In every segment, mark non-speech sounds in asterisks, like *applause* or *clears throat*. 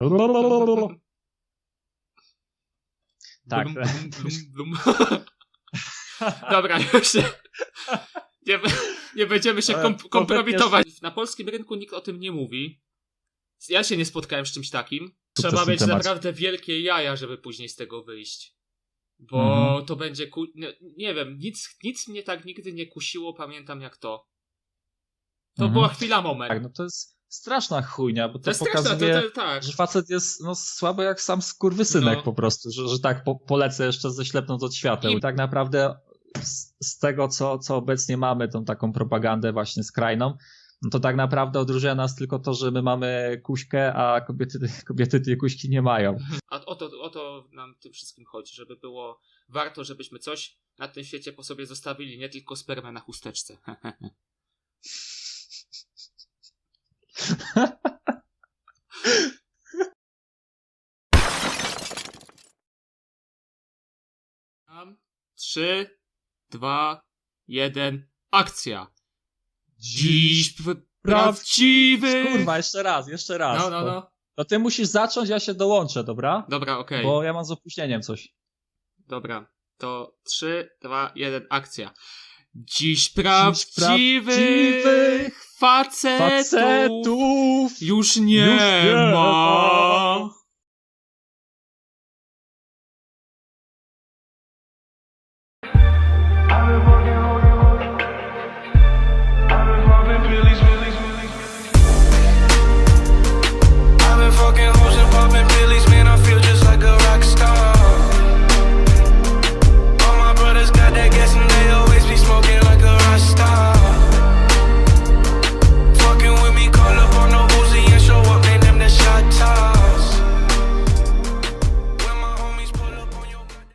Tak. Blum, blum, blum, blum. Dobra, już nie, nie, nie będziemy się kom, kompromitować. Na polskim rynku nikt o tym nie mówi. Ja się nie spotkałem z czymś takim. Trzeba mieć naprawdę wielkie jaja, żeby później z tego wyjść. Bo Mhm. to będzie ku... nie, nie wiem, nic, nic mnie tak nigdy nie kusiło, pamiętam jak to. To Mhm. była chwila moment. Tak, no to jest straszna chujnia, bo to, to jest pokazuje, to, to, tak. że facet jest no, słaby jak sam skurwysynek No. po prostu, że, że tak po, polecę jeszcze ze ślepnąc od świateł. I- I tak naprawdę z, z tego, co, co obecnie mamy, tą taką propagandę właśnie skrajną, no to tak naprawdę odróżnia nas tylko to, że my mamy kuśkę, a kobiety, *laughs* kobiety tej kuśki nie mają. A o to, o to nam tym wszystkim chodzi, żeby było warto, żebyśmy coś na tym świecie po sobie zostawili, nie tylko spermę na chusteczce. *laughs* Trzy, dwa, jeden, akcja. Dziś p- prawdziwy... Kurwa, jeszcze raz, jeszcze raz. No, no, no. To ty musisz zacząć, ja się dołączę, dobra? Dobra, okej. Bo ja mam z opóźnieniem coś. Dobra, to 3, 2, 1, akcja. Dziś prawdziwych facetów, Facetów! już nie, już nie ma. ma.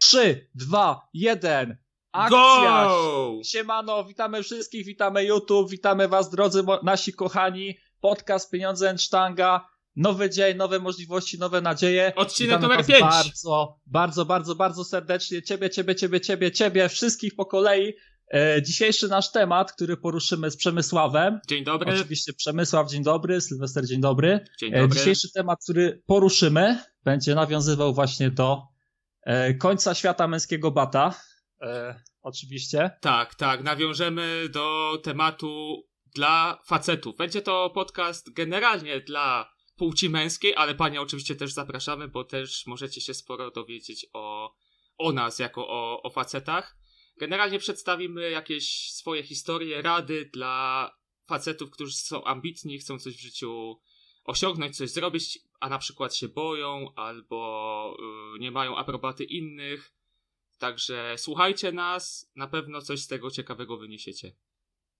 3, 2, 1. Akcja! Go! Siemano, witamy wszystkich, witamy YouTube, witamy was drodzy nasi kochani. Podcast Pieniądze and Sztanga. Nowy dzień, nowe możliwości, nowe nadzieje. Odcinek Witamy numer was 5. Bardzo, bardzo, bardzo, bardzo serdecznie. Ciebie, ciebie, ciebie, ciebie, ciebie, wszystkich po kolei. E, dzisiejszy nasz temat, który poruszymy z Przemysławem. Dzień dobry. Oczywiście Przemysław, dzień dobry, Sylwester, dzień dobry. Dzień E, dobry. Dzisiejszy temat, który poruszymy, będzie nawiązywał właśnie do e, końca świata męskiego bata. E, oczywiście. Tak, tak, nawiążemy do tematu dla facetów. Będzie to podcast generalnie dla płci męskiej, ale panie oczywiście też zapraszamy, bo też możecie się sporo dowiedzieć o, o nas jako o, o facetach. Generalnie przedstawimy jakieś swoje historie, rady dla facetów, którzy są ambitni, chcą coś w życiu osiągnąć, coś zrobić, a na przykład się boją albo y, nie mają aprobaty innych. Także słuchajcie nas, na pewno coś z tego ciekawego wyniesiecie.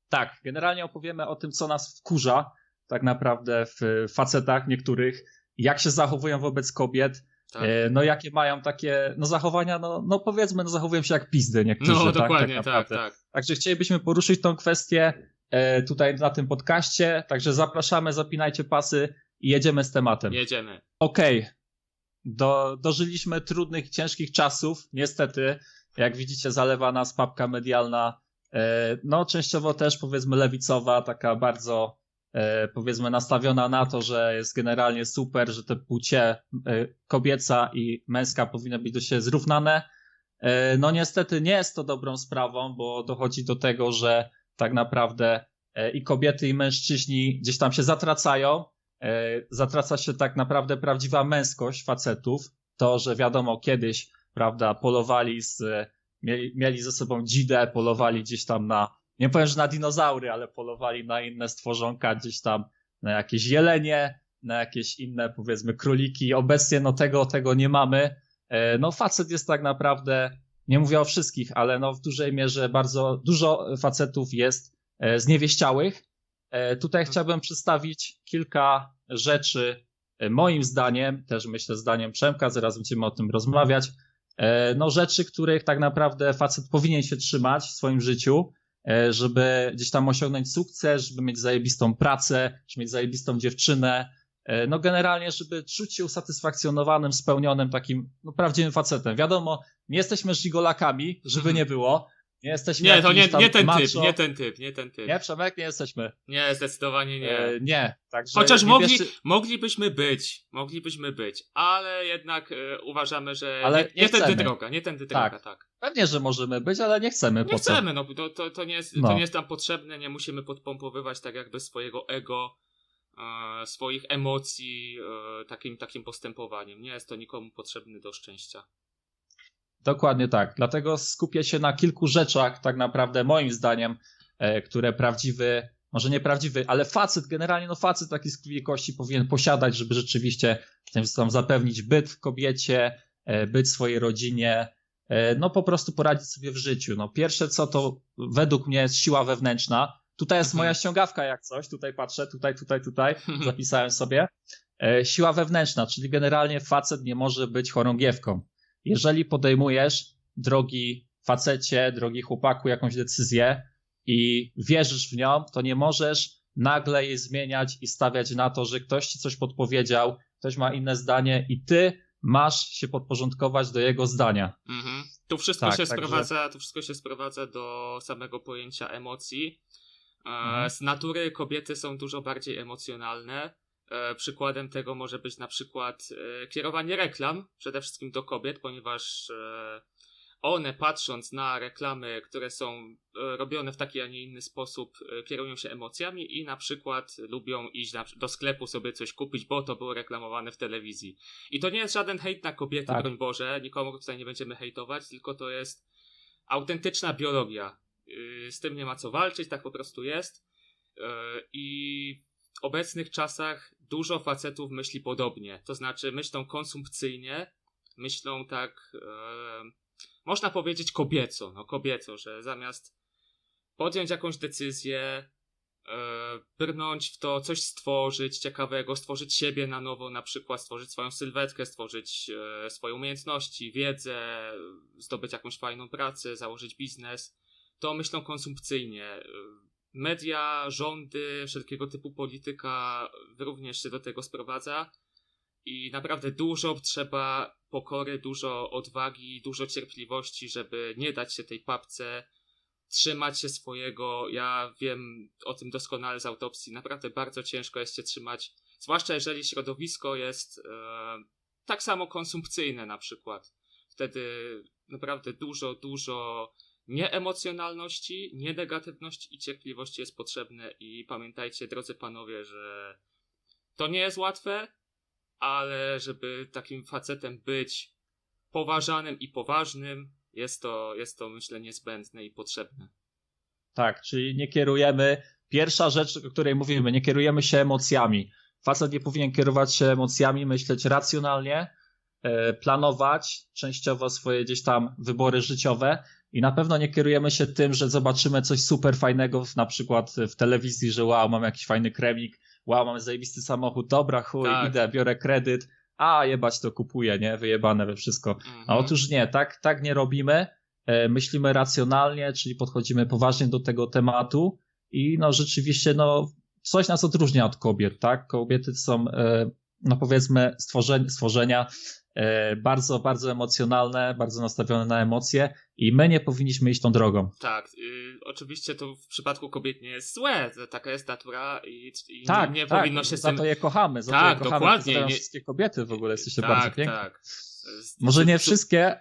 Tak, generalnie opowiemy o tym, co nas wkurza tak naprawdę w facetach niektórych, jak się zachowują wobec kobiet, Tak. e, no jakie mają takie, no zachowania, no, no powiedzmy, no zachowują się jak pizdy niektórzy. no tak, dokładnie, tak, naprawdę. tak. Także chcielibyśmy poruszyć tą kwestię e, tutaj na tym podcaście, także zapraszamy, zapinajcie pasy i jedziemy z tematem. Jedziemy. Okej, Do, dożyliśmy trudnych, ciężkich czasów. Niestety, jak widzicie, zalewa nas papka medialna, e, no częściowo też powiedzmy lewicowa, taka bardzo e, powiedzmy nastawiona na to, że jest generalnie super, że te płcie e, kobieca i męska powinny być do siebie zrównane. No niestety nie jest to dobrą sprawą, bo dochodzi do tego, że tak naprawdę i kobiety, i mężczyźni gdzieś tam się zatracają, zatraca się tak naprawdę prawdziwa męskość facetów. To, że wiadomo, kiedyś, prawda, polowali z, mieli, mieli ze sobą dzidę, polowali gdzieś tam na, nie powiem, że na dinozaury, ale polowali na inne stworzonka, gdzieś tam na jakieś jelenie, na jakieś inne, powiedzmy, króliki. Obecnie, no tego, tego nie mamy. E, No facet jest tak naprawdę, nie mówię o wszystkich, ale no w dużej mierze bardzo dużo facetów jest e, zniewieściałych. E, Tutaj chciałbym przedstawić kilka rzeczy, e, moim zdaniem, też myślę zdaniem Przemka, zaraz będziemy o tym rozmawiać, e, no rzeczy, których tak naprawdę facet powinien się trzymać w swoim życiu, e, żeby gdzieś tam osiągnąć sukces, żeby mieć zajebistą pracę, żeby mieć zajebistą dziewczynę, no generalnie, żeby czuć się usatysfakcjonowanym, spełnionym takim no, prawdziwym facetem. Wiadomo, nie jesteśmy żigolakami, żeby nie było, Nie jesteśmy Nie, to nie, nie ten macho. typ, nie ten typ, nie ten typ. Nie, Przemek, nie jesteśmy. Nie, zdecydowanie nie. E, nie, także Chociaż nie mogli, moglibyśmy być, moglibyśmy być, ale jednak e, uważamy, że Ale nie, nie nie tędy droga, nie tędy Tak. droga, tak. Pewnie, że możemy być, ale nie chcemy. Nie po co? chcemy, no to, to, nie jest, No. to nie jest nam potrzebne, nie musimy podpompowywać tak jakby swojego ego, e, swoich emocji e, takim, takim postępowaniem. Nie jest to nikomu potrzebne do szczęścia. Dokładnie tak. Dlatego skupię się na kilku rzeczach, tak naprawdę moim zdaniem, e, które prawdziwy, może nie prawdziwy, ale facet, generalnie no facet taki z krwi kości powinien posiadać, żeby rzeczywiście tym tam zapewnić byt kobiecie, e, byt swojej rodzinie, e, no po prostu poradzić sobie w życiu. No pierwsze co to według mnie jest siła wewnętrzna. Tutaj jest Mhm. moja ściągawka jak coś, tutaj patrzę, tutaj, tutaj, tutaj, *laughs* zapisałem sobie. Siła wewnętrzna, czyli generalnie facet nie może być chorągiewką. Jeżeli podejmujesz, drogi facecie, drogi chłopaku, jakąś decyzję i wierzysz w nią, to nie możesz nagle jej zmieniać i stawiać na to, że ktoś ci coś podpowiedział, ktoś ma inne zdanie i ty masz się podporządkować do jego zdania. Mhm. Tu wszystko Tak, się także- sprowadza, tu wszystko się sprowadza do samego pojęcia emocji. E, Mhm. Z natury kobiety są dużo bardziej emocjonalne. E, Przykładem tego może być na przykład e, kierowanie reklam, przede wszystkim do kobiet, ponieważ e, one patrząc na reklamy, które są robione w taki, a nie inny sposób, kierują się emocjami i na przykład lubią iść do sklepu sobie coś kupić, bo to było reklamowane w telewizji. I to nie jest żaden hejt na kobiety, Tak. broń Boże, nikomu tutaj nie będziemy hejtować, tylko to jest autentyczna biologia. Yy, Z tym nie ma co walczyć, tak po prostu jest. I obecnych czasach dużo facetów myśli podobnie. To znaczy myślą konsumpcyjnie, myślą tak, yy, można powiedzieć kobieco, no kobieco, że zamiast podjąć jakąś decyzję, yy, brnąć w to, coś stworzyć ciekawego, stworzyć siebie na nowo, na przykład stworzyć swoją sylwetkę, stworzyć e, swoje umiejętności, wiedzę, zdobyć jakąś fajną pracę, założyć biznes, to myślą konsumpcyjnie. E, Media, rządy, wszelkiego typu polityka również się do tego sprowadza i naprawdę dużo trzeba pokory, dużo odwagi, dużo cierpliwości, żeby nie dać się tej papce, trzymać się swojego. Ja wiem o tym doskonale z autopsji. Naprawdę bardzo ciężko jest się trzymać, zwłaszcza jeżeli środowisko jest e, tak samo konsumpcyjne na przykład. Wtedy naprawdę dużo, dużo nieemocjonalności, nienegatywności i cierpliwości jest potrzebne i pamiętajcie, drodzy panowie, że to nie jest łatwe, ale żeby takim facetem być poważanym i poważnym, jest to, jest to myślę niezbędne i potrzebne. Tak, czyli nie kierujemy. Pierwsza rzecz, o której mówimy, nie kierujemy się emocjami. Facet nie powinien kierować się emocjami, myśleć racjonalnie, planować częściowo swoje gdzieś tam wybory życiowe i na pewno nie kierujemy się tym, że zobaczymy coś super fajnego, na przykład w telewizji, że wow, mam jakiś fajny kremik, wow, mamy zajebisty samochód, dobra, chuj, Tak. idę, biorę kredyt, a jebać to kupuję, nie, wyjebane we wszystko. Mhm. A otóż nie, tak, tak nie robimy. E, Myślimy racjonalnie, czyli podchodzimy poważnie do tego tematu i no rzeczywiście no coś nas odróżnia od kobiet, tak? Kobiety są e, no powiedzmy stworzenia, stworzenia bardzo, bardzo emocjonalne, bardzo nastawione na emocje i my nie powinniśmy iść tą drogą. Tak, y, oczywiście to w przypadku kobiet nie jest złe, taka jest natura i, i Tak, nie, nie tak, powinno się za tym... to je kochamy, za Tak, to je kochamy. dokładnie, nie- wszystkie kobiety w ogóle, jesteście tak, bardzo piękne. Tak. Może nie z- wszystkie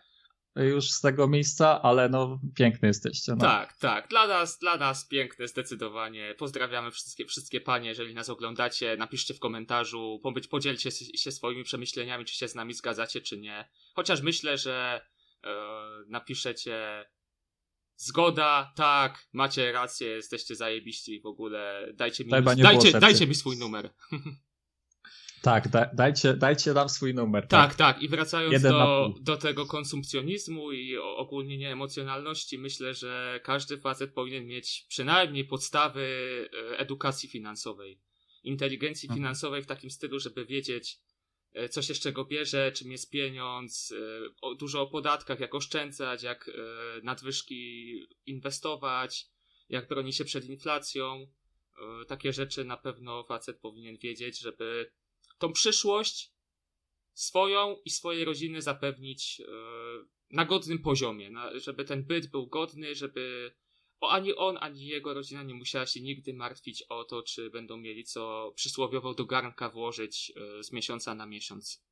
już z tego miejsca, ale no piękne jesteście. No. Tak, tak. Dla nas, dla nas piękne zdecydowanie. Pozdrawiamy wszystkie, wszystkie panie, jeżeli nas oglądacie. Napiszcie w komentarzu, podzielcie się swoimi przemyśleniami, czy się z nami zgadzacie, czy nie. Chociaż myślę, że e, napiszecie zgoda, tak, macie rację, jesteście zajebiści w ogóle. Dajcie mi, dajcie, dajcie mi swój numer. *laughs* Tak, da, dajcie, dajcie nam swój numer. Tak, tak. I wracając Jeden do, do tego konsumpcjonizmu i ogólnie nieemocjonalności, myślę, że każdy facet powinien mieć przynajmniej podstawy e, edukacji finansowej, inteligencji Mhm. finansowej w takim stylu, żeby wiedzieć, e, co się z czego bierze, czym jest pieniądz, e, dużo o podatkach, jak oszczędzać, jak nadwyżki inwestować, jak bronić się przed inflacją. Takie rzeczy na pewno facet powinien wiedzieć, żeby tą przyszłość swoją i swojej rodziny zapewnić e, na godnym poziomie, żeby ten byt był godny, żeby ani on, ani jego rodzina nie musiała się nigdy martwić o to, czy będą mieli co przysłowiowo do garnka włożyć e, z miesiąca na miesiąc.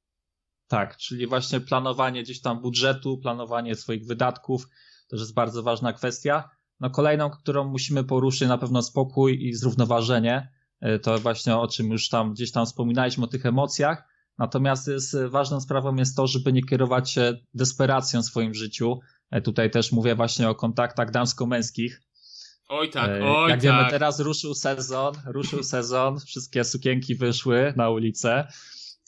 Tak, czyli właśnie planowanie gdzieś tam budżetu, planowanie swoich wydatków, to jest bardzo ważna kwestia. No kolejną, którą musimy poruszyć, na pewno spokój i zrównoważenie. E, To właśnie o czym już tam gdzieś tam wspominaliśmy o tych emocjach. Natomiast jest, ważną sprawą jest to, żeby nie kierować się desperacją w swoim życiu. E, Tutaj też mówię właśnie o kontaktach damsko-męskich. Oj tak, E, oj Jak tak. wiemy, teraz ruszył sezon, ruszył sezon, wszystkie sukienki wyszły na ulicę.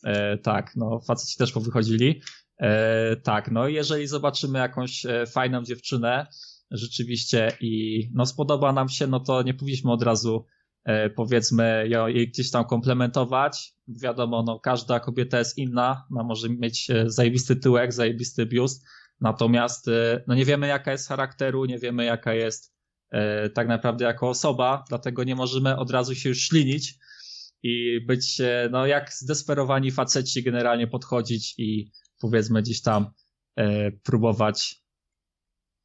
E, tak, no faceci też powychodzili. E, tak, no i jeżeli zobaczymy jakąś e, fajną dziewczynę rzeczywiście i no spodoba nam się, no to nie powinniśmy od razu e, powiedzmy ją, jej gdzieś tam komplementować. Wiadomo, no każda kobieta jest inna, no może mieć e, zajebisty tyłek, zajebisty biust, natomiast e, no nie wiemy jaka jest charakteru, nie wiemy jaka jest e, tak naprawdę jako osoba, dlatego nie możemy od razu się już ślinić i być, e, no jak zdesperowani faceci generalnie podchodzić i powiedzmy gdzieś tam e, próbować.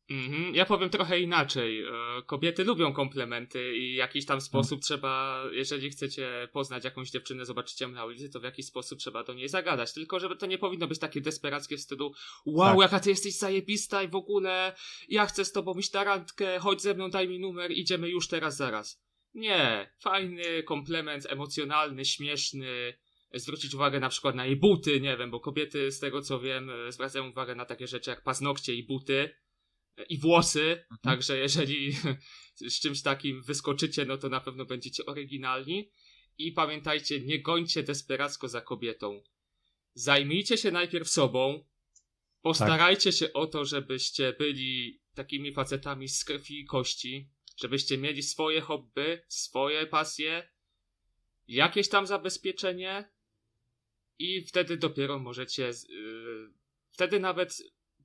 Mhm. Ja powiem trochę inaczej. E, Kobiety lubią komplementy i w jakiś tam sposób trzeba, jeżeli chcecie poznać jakąś dziewczynę, zobaczycie ją na ulicy, to w jakiś sposób trzeba do niej zagadać. Tylko, żeby to nie powinno być takie desperackie w stylu wow, Tak. jaka ty jesteś zajebista i w ogóle ja chcę z tobą iść na randkę, chodź ze mną, daj mi numer, idziemy już teraz, zaraz. Nie. Fajny komplement, emocjonalny, śmieszny, zwrócić uwagę na przykład na jej buty, nie wiem, bo kobiety z tego co wiem e, zwracają uwagę na takie rzeczy jak paznokcie i buty i włosy, także jeżeli *laughs* z czymś takim wyskoczycie, no to na pewno będziecie oryginalni. I pamiętajcie, nie gońcie desperacko za kobietą. Zajmijcie się najpierw sobą, postarajcie się o to, żebyście byli takimi facetami z krwi i kości, żebyście mieli swoje hobby, swoje pasje, jakieś tam zabezpieczenie i wtedy dopiero możecie, yy, wtedy nawet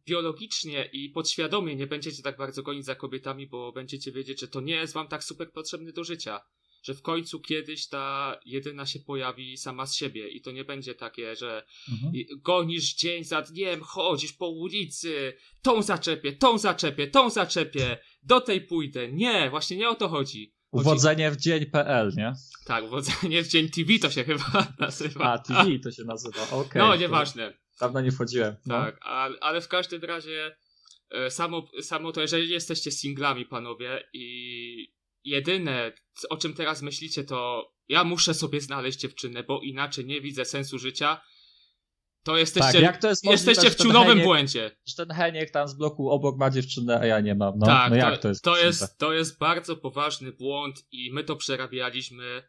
biologicznie i podświadomie nie będziecie tak bardzo gonić za kobietami, bo będziecie wiedzieć, że to nie jest wam tak super potrzebny do życia. Że w końcu kiedyś ta jedyna się pojawi sama z siebie i to nie będzie takie, że Mhm. gonisz dzień za dniem, chodzisz po ulicy, tą zaczepię, tą zaczepię, tą zaczepię, do tej pójdę. Nie, właśnie nie o to chodzi. Uwodzenie w dzień.pl, nie? Tak, uwodzenie w dzień TV to się chyba *laughs* nazywa. A, TV to się nazywa, okej. No, to nieważne. Dawno nie wchodziłem. No. Tak, ale, ale w każdym razie e, samo, samo to, jeżeli jesteście singlami, panowie, i jedyne, o czym teraz myślicie, to ja muszę sobie znaleźć dziewczynę, bo inaczej nie widzę sensu życia, to jesteście, tak, jak to jest możliwe, jesteście w ten ciulowym Heniek- błędzie. Że ten Heniek tam z bloku obok ma dziewczynę, a ja nie mam. No, tak, no jak to, to jest? to jest, to jest bardzo poważny błąd i my to przerabialiśmy.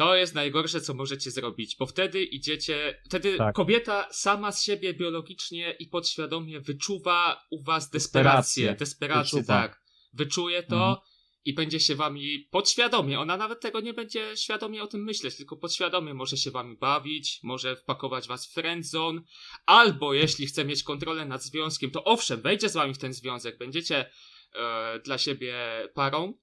To jest najgorsze, co możecie zrobić, bo wtedy idziecie, wtedy Tak. kobieta sama z siebie biologicznie i podświadomie wyczuwa u was desperację. Desperację. Wyczuwa. tak. Wyczuje to Mhm. i będzie się wami podświadomie, ona nawet tego nie będzie świadomie o tym myśleć, tylko podświadomie może się wami bawić, może wpakować was w friendzone, albo jeśli chce mieć kontrolę nad związkiem, to owszem, wejdzie z wami w ten związek, będziecie e, dla siebie parą,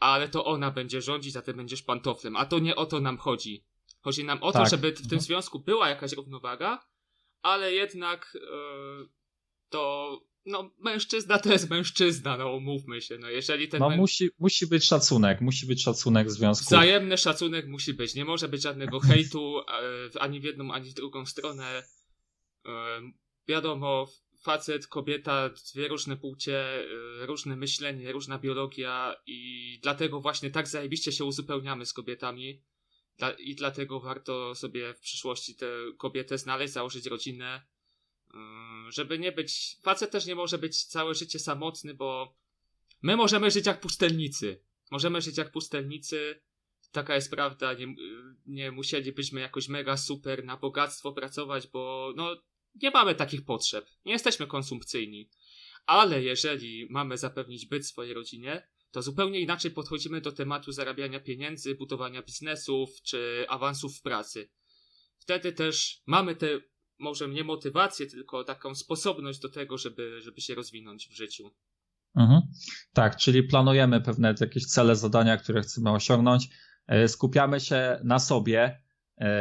ale to ona będzie rządzić, a ty będziesz pantoflem. A to nie o to nam chodzi. Chodzi nam o to, Tak. żeby w tym Mhm. związku była jakaś równowaga, ale jednak e, to no mężczyzna to jest mężczyzna, no umówmy się. No jeżeli ten No musi, musi być szacunek, musi być szacunek w związku. Wzajemny szacunek musi być. Nie może być żadnego *laughs* hejtu e, ani w jedną, ani w drugą stronę. E, wiadomo, facet, kobieta, dwie różne płcie, e, różne myślenie, różna biologia i dlatego właśnie tak zajebiście się uzupełniamy z kobietami. I dlatego warto sobie w przyszłości tę kobietę znaleźć, założyć rodzinę, żeby nie być... Facet też nie może być całe życie samotny, bo my możemy żyć jak pustelnicy. Możemy żyć jak pustelnicy, taka jest prawda, nie, nie musielibyśmy jakoś mega super na bogactwo pracować, bo no nie mamy takich potrzeb, nie jesteśmy konsumpcyjni. Ale jeżeli mamy zapewnić byt swojej rodzinie, to zupełnie inaczej podchodzimy do tematu zarabiania pieniędzy, budowania biznesów czy awansów w pracy. Wtedy też mamy tę, może nie motywację, tylko taką sposobność do tego, żeby, żeby się rozwinąć w życiu. Mhm. Tak, czyli planujemy pewne jakieś cele, zadania, które chcemy osiągnąć. E, Skupiamy się na sobie,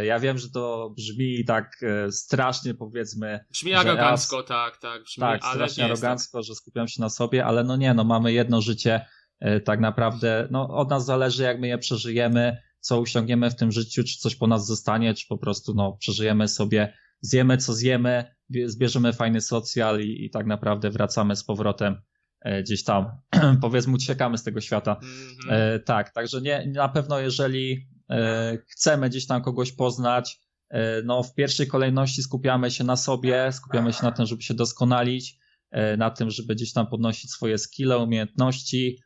Ja wiem, że to brzmi tak e, strasznie, powiedzmy, Brzmi arogancko, tak, tak, brzmi, tak, ale strasznie nie jest tak. arogancko, że skupiam się na sobie, ale no nie, no mamy jedno życie, e, tak naprawdę, no od nas zależy, jak my je przeżyjemy, co osiągniemy w tym życiu, czy coś po nas zostanie, czy po prostu, no, przeżyjemy sobie, zjemy, co zjemy, bie- zbierzemy fajny socjal i, i tak naprawdę wracamy z powrotem e, gdzieś tam, *clears throat* powiedzmy, uciekamy z tego świata. Mhm. E, tak, także nie, na pewno jeżeli e, chcemy gdzieś tam kogoś poznać, e, no w pierwszej kolejności skupiamy się na sobie, skupiamy się na tym, żeby się doskonalić, e, na tym, żeby gdzieś tam podnosić swoje skille, umiejętności.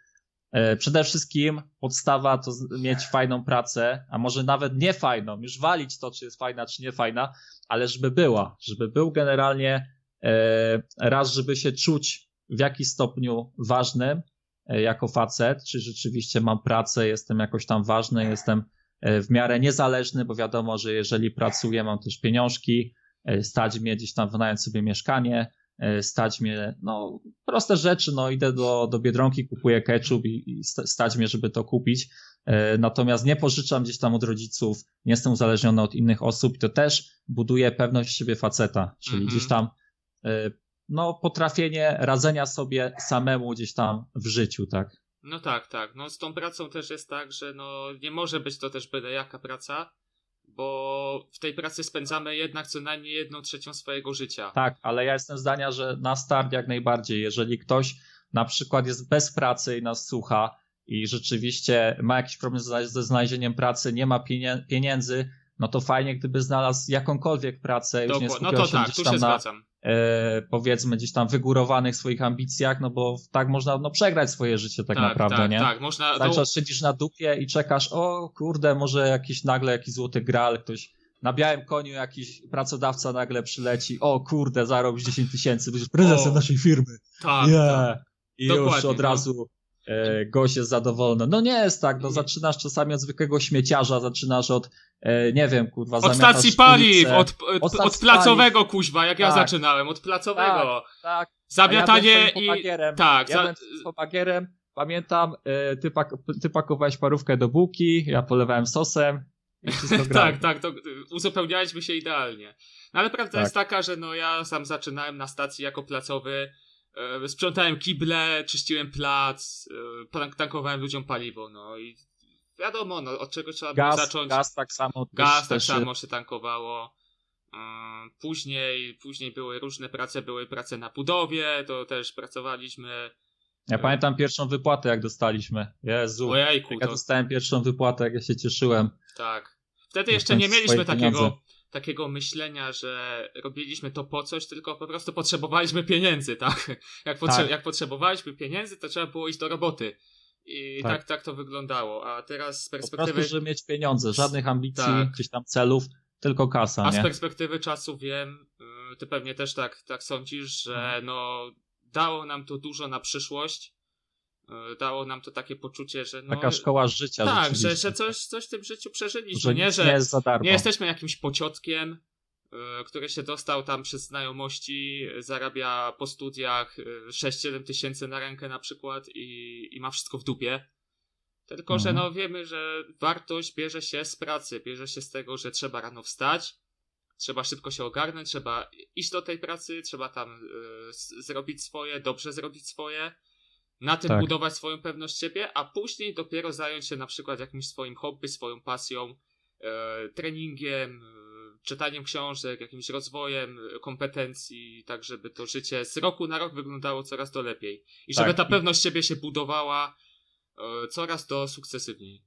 E, przede wszystkim podstawa to mieć fajną pracę, a może nawet nie fajną, już walić to, czy jest fajna, czy nie fajna, ale żeby była, żeby był generalnie e, raz, żeby się czuć w jakiś stopniu ważnym, e, jako facet, czy rzeczywiście mam pracę, jestem jakoś tam ważny, jestem e, w miarę niezależny, bo wiadomo, że jeżeli pracuję, mam też pieniążki, e, stać mnie gdzieś tam wynająć sobie mieszkanie, e, stać mnie, no proste rzeczy, no idę do, do Biedronki, kupuję ketchup i, i sta- stać mnie, żeby to kupić, E, natomiast nie pożyczam gdzieś tam od rodziców, nie jestem uzależniony od innych osób, to też buduje pewność siebie faceta, czyli Mhm. gdzieś tam e, no potrafienie radzenia sobie samemu gdzieś tam w życiu, tak? No tak, tak. No z tą pracą też jest tak, że no nie może być to też byle jaka praca, bo w tej pracy spędzamy jednak co najmniej jedną trzecią swojego życia. Tak, ale ja jestem zdania, że na start jak najbardziej, jeżeli ktoś na przykład jest bez pracy i nas słucha i rzeczywiście ma jakiś problem ze znalezieniem pracy, nie ma pieniędzy, no to fajnie, gdyby znalazł jakąkolwiek pracę, już nie Dokładnie. No skupiał to się tak, gdzieś tam się na, zgadzam. E, powiedzmy, gdzieś tam wygórowanych swoich ambicjach, no bo tak można no, przegrać swoje życie tak, naprawdę, tak, nie? Tak, można. Cały no, czas siedzisz na dupie i czekasz, o kurde, może jakiś nagle jakiś złoty gral, ktoś na białym koniu jakiś pracodawca nagle przyleci, o kurde, zarobisz 10 tysięcy, będziesz prezesem O, naszej firmy. tak, Nie. tak. I już Dokładnie, od no. razu gość jest zadowolony. No nie jest tak, no zaczynasz czasami od zwykłego śmieciarza, zaczynasz od, e, nie wiem, kurwa, Od stacji paliw, ulicę. od, od, Od stacji od placowego kuźwa, jak ja Tak. zaczynałem, od placowego. Tak, Zamiatanie ja i. Tak, Ja za, byłem z chłopagierem, pamiętam, e, ty, pak, ty pakowałeś parówkę do bułki, ja polewałem sosem i wszystko *laughs* grało. tak, tak, to y, uzupełnialiśmy się idealnie. No ale prawda Tak. jest taka, że no ja sam zaczynałem na stacji jako placowy, e, sprzątałem kible, czyściłem plac, e, tank- tankowałem ludziom paliwo, no i wiadomo, no od czego trzeba było Gaz, zacząć. gaz tak samo. Gaz tak samo się tankowało. Mm, Później, później były różne prace, były prace na budowie, to też pracowaliśmy. Ja pamiętam pierwszą wypłatę, jak dostaliśmy. Jezu. Ojejku, Jak ja to dostałem pierwszą wypłatę, jak ja się cieszyłem. tak. Wtedy jeszcze nie mieliśmy takiego, pieniądze. Takiego myślenia, że robiliśmy to po coś, tylko po prostu potrzebowaliśmy pieniędzy, tak? *laughs* Jak, potrze- Tak. jak potrzebowaliśmy pieniędzy, to trzeba było iść do roboty. I tak, Tak. tak, to wyglądało. A teraz z Po prostu, perspektywy. żeby mieć pieniądze, żadnych ambicji, Tak. gdzieś tam celów, tylko kasa, A z nie? perspektywy czasu wiem, y, ty pewnie też tak, tak sądzisz, że Mhm. no dało nam to dużo na przyszłość. Y, Dało nam to takie poczucie, że no. Taka szkoła życia tak, że, że coś, coś w tym życiu przeżyliśmy, że nie? Że nie jest za darmo. nie jesteśmy jakimś pociotkiem, y, który się dostał tam przez znajomości, zarabia po studiach y, 6-7 tysięcy na rękę na przykład i, i ma wszystko w dupie. Tylko, że Mhm. no wiemy, że wartość bierze się z pracy, bierze się z tego, że trzeba rano wstać, trzeba szybko się ogarnąć, trzeba iść do tej pracy, trzeba tam y, zrobić swoje, dobrze zrobić swoje, na tym Tak. budować swoją pewność siebie, a później dopiero zająć się na przykład jakimś swoim hobby, swoją pasją, e, treningiem, e, czytaniem książek, jakimś rozwojem e, kompetencji, tak żeby to życie z roku na rok wyglądało coraz to lepiej. I żeby Tak, ta i- pewność siebie się budowała e, coraz to sukcesywniej.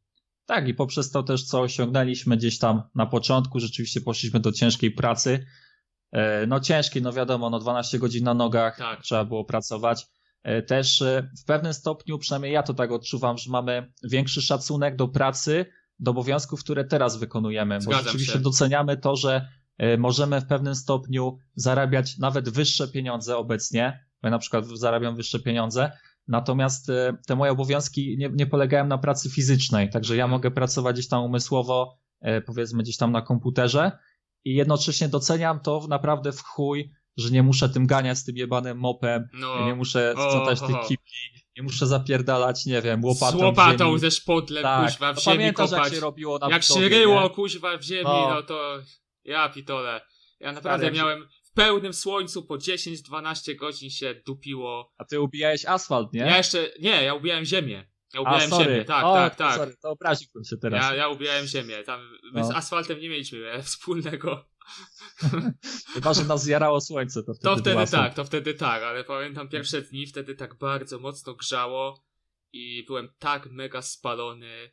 Tak, i poprzez to też, co osiągnęliśmy gdzieś tam na początku, rzeczywiście poszliśmy do ciężkiej pracy. E, No ciężkiej, no wiadomo, no 12 godzin na nogach Tak. trzeba było pracować. E, Też e, w pewnym stopniu, przynajmniej ja to tak odczuwam, że mamy większy szacunek do pracy, do obowiązków, które teraz wykonujemy, bo rzeczywiście się. doceniamy to, że e, możemy w pewnym stopniu zarabiać nawet wyższe pieniądze obecnie, ja na przykład zarabiam wyższe pieniądze, Natomiast te moje obowiązki nie, nie polegają na pracy fizycznej, także ja mogę pracować gdzieś tam umysłowo, powiedzmy gdzieś tam na komputerze. I jednocześnie doceniam to naprawdę w chuj, że nie muszę tym ganiać z tym jebanym mopem, No, nie muszę sprzątać tych ho. kibli nie muszę zapierdalać, nie wiem, łopatą Z łopatą, ziemi. ze szpodlem, tak. kuźwa, w no, ziemi pamiętasz, kopać. jak się robiło na jak się ryło, nie? kuźwa, w ziemi, No. no, to ja pitole. Ja naprawdę się- miałem w pełnym słońcu po 10-12 godzin się dupiło. A ty ubijałeś asfalt, nie? Ja jeszcze, nie, ja ubijałem ziemię. Ja A, ubijałem sorry. ziemię, tak, o, tak, tak. Sorry, to obraziłbym się teraz. Ja, ja ubijałem ziemię. Tam, my z No. asfaltem nie mieliśmy e, wspólnego. *laughs* Chyba, że nas zjarało słońce, to wtedy To wtedy tak, to wtedy tak, ale pamiętam pierwsze dni, wtedy tak bardzo mocno grzało i byłem tak mega spalony.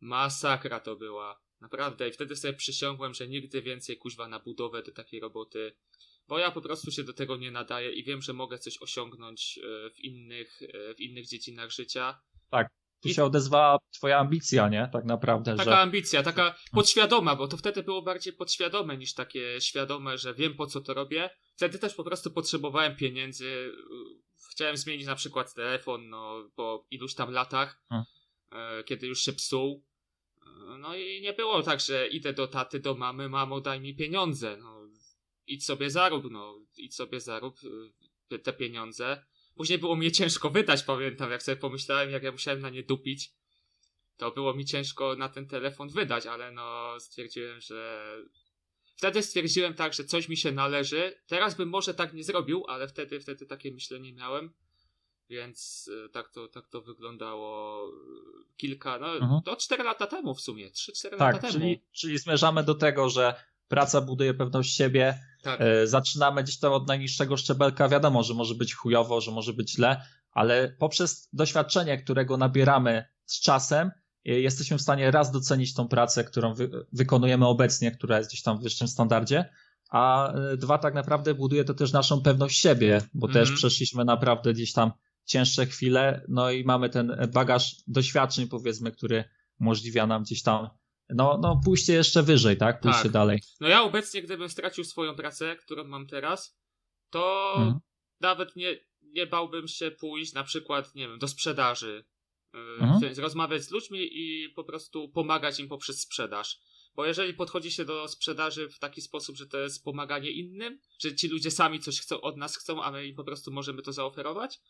Masakra to była. Naprawdę. I wtedy sobie przysiągłem, że nigdy więcej kuźwa na budowę do takiej roboty. Bo ja po prostu się do tego nie nadaję i wiem, że mogę coś osiągnąć e, w innych, e, w innych dziedzinach życia. Tu się odezwała twoja ambicja, nie? Tak naprawdę, Taka że... ambicja, taka podświadoma, bo to wtedy było bardziej podświadome niż takie świadome, że wiem po co to robię. Wtedy też po prostu potrzebowałem pieniędzy. Chciałem zmienić na przykład telefon, no po iluś tam latach, Hmm. kiedy już się psuł. E, No i nie było tak, że idę do taty, do mamy, mamo daj mi pieniądze. No, idź sobie zarób, no, idź sobie zarób e, te pieniądze. Później było mnie ciężko wydać, pamiętam, jak sobie pomyślałem, jak ja musiałem na nie dupić to było mi ciężko na ten telefon wydać, ale no stwierdziłem, że. Wtedy stwierdziłem tak, że coś mi się należy. Teraz bym może tak nie zrobił, ale wtedy, wtedy takie myślenie miałem. Więc e, tak to, tak to wyglądało e, kilka, no Mhm. to 4 lata temu w sumie, 3-4 lata Tak, temu. czyli, czyli zmierzamy do tego, że praca buduje pewność siebie, Tak, e, zaczynamy gdzieś tam od najniższego szczebelka, wiadomo, że może być chujowo, że może być źle, ale poprzez doświadczenie, którego nabieramy z czasem, e, jesteśmy w stanie raz docenić tą pracę, którą wy, wykonujemy obecnie, która jest gdzieś tam w wyższym standardzie, a e, dwa tak naprawdę buduje to też naszą pewność siebie, bo Mhm. też przeszliśmy naprawdę gdzieś tam cięższe chwile, no i mamy ten bagaż doświadczeń, powiedzmy, który umożliwia nam gdzieś tam no, no pójście jeszcze wyżej, tak? Pójście Tak. dalej. No ja obecnie, gdybym stracił swoją pracę, którą mam teraz, to Mhm. nawet nie, nie bałbym się pójść na przykład, nie wiem, do sprzedaży. Yy, Mhm. Więc rozmawiać z ludźmi i po prostu pomagać im poprzez sprzedaż. Bo jeżeli podchodzi się do sprzedaży w taki sposób, że to jest pomaganie innym, że ci ludzie sami coś chcą od nas chcą, a my im po prostu możemy to zaoferować,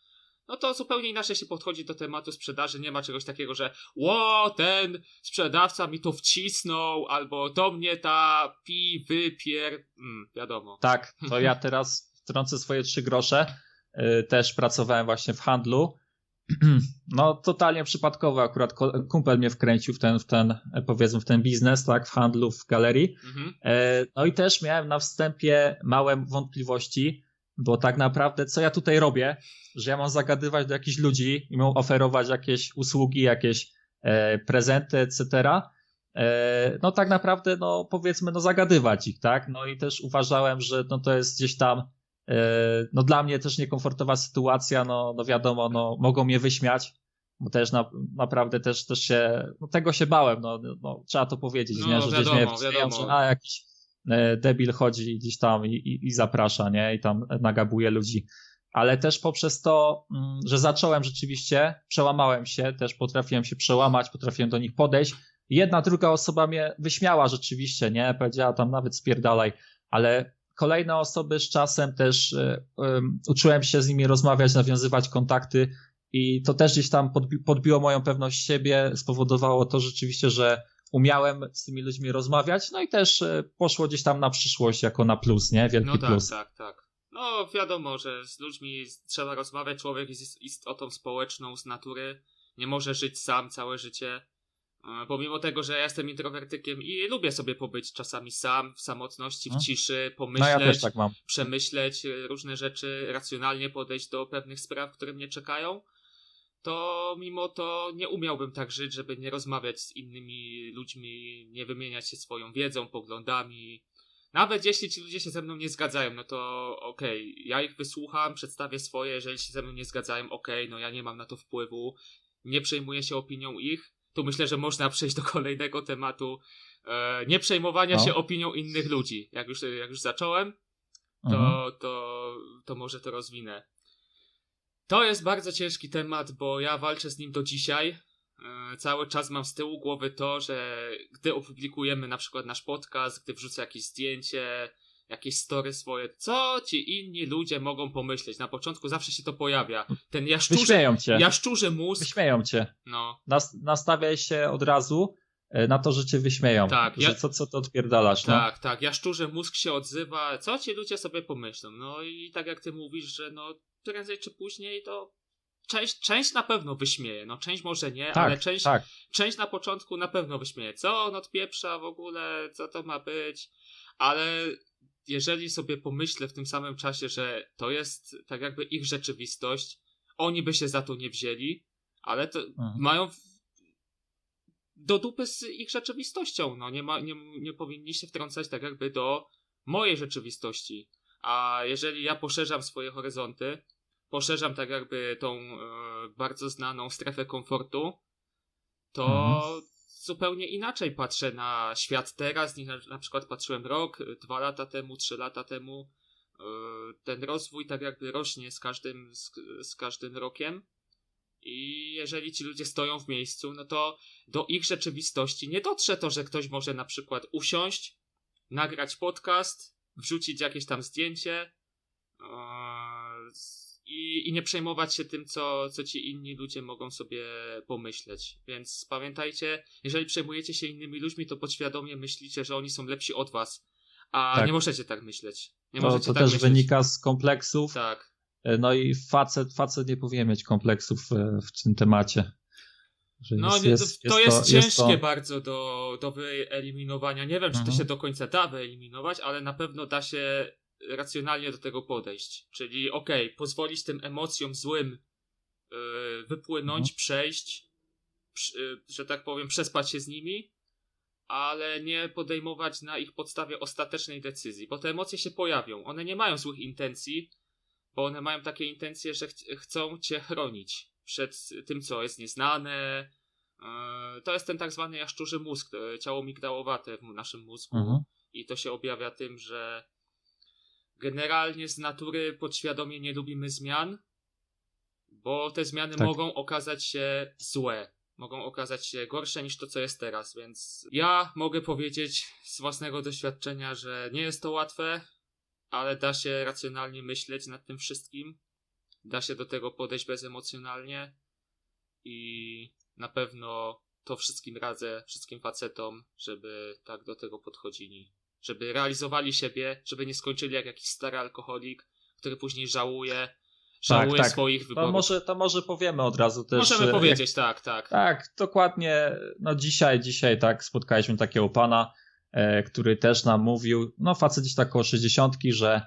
no to zupełnie inaczej się podchodzi do tematu sprzedaży. Nie ma czegoś takiego, że ło, ten sprzedawca mi to wcisnął, albo to mnie ta pi, wypier... Mm, wiadomo. Tak, to ja *laughs* teraz wtrącę swoje trzy grosze. Yy, Też pracowałem właśnie w handlu. *clears throat* No, totalnie przypadkowo akurat kumpel mnie wkręcił w ten, w ten, powiedzmy, w ten biznes, tak, w handlu, w galerii. Mhm. E, No i też miałem na wstępie małe wątpliwości, bo tak naprawdę co ja tutaj robię, że ja mam zagadywać do jakichś ludzi i mam oferować jakieś usługi, jakieś e, prezenty, etc. E, no tak naprawdę, no powiedzmy, no zagadywać ich, tak? No i też uważałem, że no to jest gdzieś tam, e, no dla mnie też niekomfortowa sytuacja, no, no wiadomo, no mogą mnie wyśmiać, bo też na, naprawdę też, też się, no tego się bałem, no, no trzeba to powiedzieć, No, nie? Że gdzieś wiadomo, mnie wśmieją, wiadomo. że a jakiś debil chodzi gdzieś tam i, i, i zaprasza, nie? I tam nagabuje ludzi. Ale też poprzez to, mm, że zacząłem rzeczywiście, przełamałem się, też potrafiłem się przełamać, potrafiłem do nich podejść. Jedna, druga osoba mnie wyśmiała rzeczywiście, nie? Powiedziała tam nawet spierdalaj, ale kolejne osoby z czasem też e, em, uczyłem się z nimi rozmawiać, nawiązywać kontakty i to też gdzieś tam podbi- podbiło moją pewność siebie, spowodowało to rzeczywiście, że umiałem z tymi ludźmi rozmawiać, no i też e, poszło gdzieś tam na przyszłość jako na plus, nie? Wielki No tak, plus. tak, tak. No wiadomo, że z ludźmi trzeba rozmawiać. Człowiek jest istotą społeczną z natury. Nie może żyć sam całe życie. E, Pomimo tego, że ja jestem introwertykiem i lubię sobie pobyć czasami sam, w samotności, w No. ciszy, No pomyśleć, ja też tak przemyśleć e, różne rzeczy, racjonalnie podejść do pewnych spraw, które mnie czekają, to mimo to nie umiałbym tak żyć, żeby nie rozmawiać z innymi ludźmi, nie wymieniać się swoją wiedzą, poglądami. Nawet jeśli ci ludzie się ze mną nie zgadzają, no to okej, ja ich wysłucham, przedstawię swoje, jeżeli się ze mną nie zgadzają, okej, no ja nie mam na to wpływu, nie przejmuję się opinią ich. Tu myślę, że można *laughs* przejść do kolejnego tematu. E, nie przejmowania No. się opinią innych ludzi. Jak już, jak już zacząłem, to, Mhm. to, to może to rozwinę. To jest bardzo ciężki temat, bo ja walczę z nim do dzisiaj. E, Cały czas mam z tyłu głowy to, że gdy opublikujemy na przykład nasz podcast, gdy wrzucę jakieś zdjęcie, jakieś story swoje, co ci inni ludzie mogą pomyśleć. Na początku zawsze się to pojawia. Ten jaszczurze, Wyśmieją cię. jaszczurze mózg, Wyśmieją cię. no, Nas, nastawiaj się od razu e, na to, że cię wyśmieją. Tak, że ja- co, co to odpierdalasz, no? Tak, tak. Jaszczurze mózg się odzywa. Co ci ludzie sobie pomyślą? No i tak jak ty mówisz, że no prędzej czy później to część, część na pewno wyśmieje. No część może nie, Tak, ale część, tak. część na początku na pewno wyśmieje. Co on odpieprza w ogóle? Co to ma być? Ale jeżeli sobie pomyślę w tym samym czasie, że to jest tak jakby ich rzeczywistość, oni by się za to nie wzięli, ale to Mhm. mają do dupy z ich rzeczywistością. No, nie, ma, nie, nie powinni się wtrącać tak jakby do mojej rzeczywistości. A jeżeli ja poszerzam swoje horyzonty, poszerzam tak jakby tą e, bardzo znaną strefę komfortu, to Mhm. zupełnie inaczej patrzę na świat teraz, niż na, na przykład patrzyłem rok, dwa lata temu, trzy lata temu. E, Ten rozwój tak jakby rośnie z każdym, z, z każdym rokiem. I jeżeli ci ludzie stoją w miejscu, no to do ich rzeczywistości nie dotrze to, że ktoś może na przykład usiąść, nagrać podcast, wrzucić jakieś tam zdjęcie eee, i, i nie przejmować się tym, co, co ci inni ludzie mogą sobie pomyśleć. Więc pamiętajcie, jeżeli przejmujecie się innymi ludźmi, to podświadomie myślicie, że oni są lepsi od was. A Tak. nie możecie tak myśleć. Nie To, to tak też myśleć. wynika z kompleksów. Tak. E, No i facet, facet nie powinien mieć kompleksów e, w tym temacie. No, jest, jest, to, to jest, to- ciężkie to- bardzo do, do wyeliminowania. Nie wiem, czy to Mhm. się do końca da wyeliminować, ale na pewno da się racjonalnie do tego podejść. Czyli okej, pozwolić tym emocjom złym yy, wypłynąć, Mhm. przejść, przy- yy, że tak powiem, przespać się z nimi, ale nie podejmować na ich podstawie ostatecznej decyzji, bo te emocje się pojawią. One nie mają złych intencji, bo one mają takie intencje, że ch- chcą cię chronić przed tym, co jest nieznane. Yy, To jest ten tak zwany jaszczurzy mózg, e, ciało migdałowate w naszym mózgu Mhm. i to się objawia tym, że generalnie z natury podświadomie nie lubimy zmian, bo te zmiany Tak. mogą okazać się złe. Mogą okazać się gorsze niż to, co jest teraz, więc ja mogę powiedzieć z własnego doświadczenia, że nie jest to łatwe, ale da się racjonalnie myśleć nad tym wszystkim. Da się do tego podejść bezemocjonalnie i na pewno to wszystkim radzę, wszystkim facetom, żeby tak do tego podchodzili. Żeby realizowali siebie, żeby nie skończyli jak jakiś stary alkoholik, który później żałuje, żałuje tak. swoich To wyborów. może, to może powiemy od razu też. Możemy powiedzieć, tak, tak. Jak, tak, dokładnie. No dzisiaj, dzisiaj tak spotkaliśmy takiego pana, e, który też nam mówił, no facet gdzieś tak około 60, że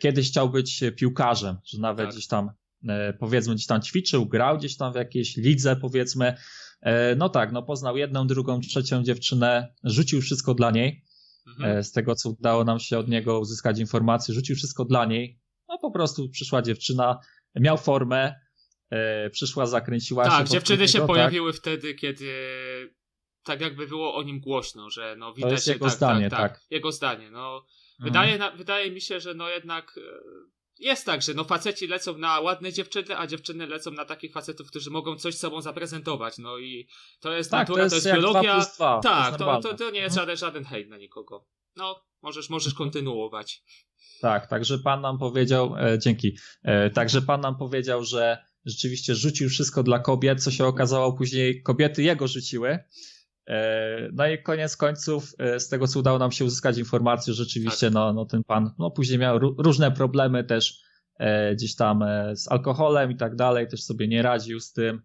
kiedyś chciał być piłkarzem, że nawet Tak. gdzieś tam e, powiedzmy gdzieś tam ćwiczył, grał gdzieś tam w jakiejś lidze powiedzmy. E, no tak, no poznał jedną, drugą, trzecią dziewczynę, rzucił wszystko dla niej. Mhm. E, Z tego, co udało nam się od niego uzyskać informacje, rzucił wszystko dla niej. No po prostu przyszła dziewczyna, miał formę, e, przyszła, zakręciła się. Tak, dziewczyny się tak. pojawiły wtedy, kiedy tak jakby było o nim głośno, że no widać, jest że jego tak, zdanie, tak, tak, tak. Jego zdanie, no. Mhm. Wydaje, na, wydaje mi się, że no jednak e, jest tak, że no faceci lecą na ładne dziewczyny, a dziewczyny lecą na takich facetów, którzy mogą coś sobą zaprezentować, no i to jest Tak, natura, to jest, to jest biologia. 2 plus 2, tak, to, to, to nie jest Mhm. żaden, żaden hejt na nikogo. No, możesz, możesz kontynuować. Tak, także pan nam powiedział, e, dzięki, e, także pan nam powiedział, że rzeczywiście rzucił wszystko dla kobiet, co się okazało później, kobiety jego rzuciły. E, no i koniec końców, e, z tego co udało nam się uzyskać informację, rzeczywiście Tak. no, no ten pan no, później miał ró- różne problemy też e, gdzieś tam z alkoholem i tak dalej, też sobie nie radził z tym.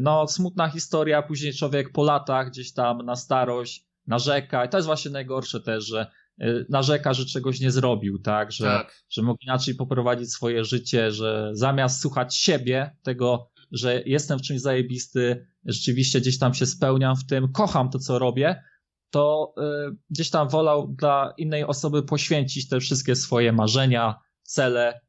No smutna historia, później człowiek po latach gdzieś tam na starość narzeka i to jest właśnie najgorsze też, że narzeka, że czegoś nie zrobił, tak, że, tak. że mógł inaczej poprowadzić swoje życie, że zamiast słuchać siebie, tego, że jestem w czymś zajebisty, rzeczywiście gdzieś tam się spełniam w tym, kocham to, co robię, to y, gdzieś tam wolał dla innej osoby poświęcić te wszystkie swoje marzenia, cele.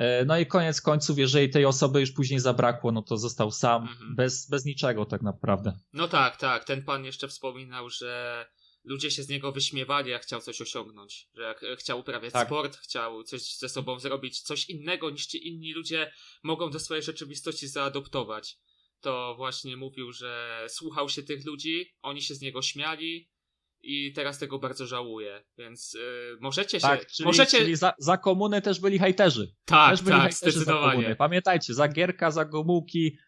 Y, no i koniec końców, jeżeli tej osoby już później zabrakło, no to został sam, Mhm. bez, bez niczego tak naprawdę. No tak, tak. Ten pan jeszcze wspominał, że ludzie się z niego wyśmiewali, jak chciał coś osiągnąć. Że jak e, chciał uprawiać Tak. sport, chciał coś ze sobą zrobić, coś innego niż ci inni ludzie mogą do swojej rzeczywistości zaadoptować. To właśnie mówił, że słuchał się tych ludzi, oni się z niego śmiali i teraz tego bardzo żałuję, więc y, możecie się... Tak, czyli, możecie... czyli za, za komuny też byli hejterzy. tak, też byli tak, hejterzy za zdecydowanie. komuny. Pamiętajcie, za Gierka, za Gomułki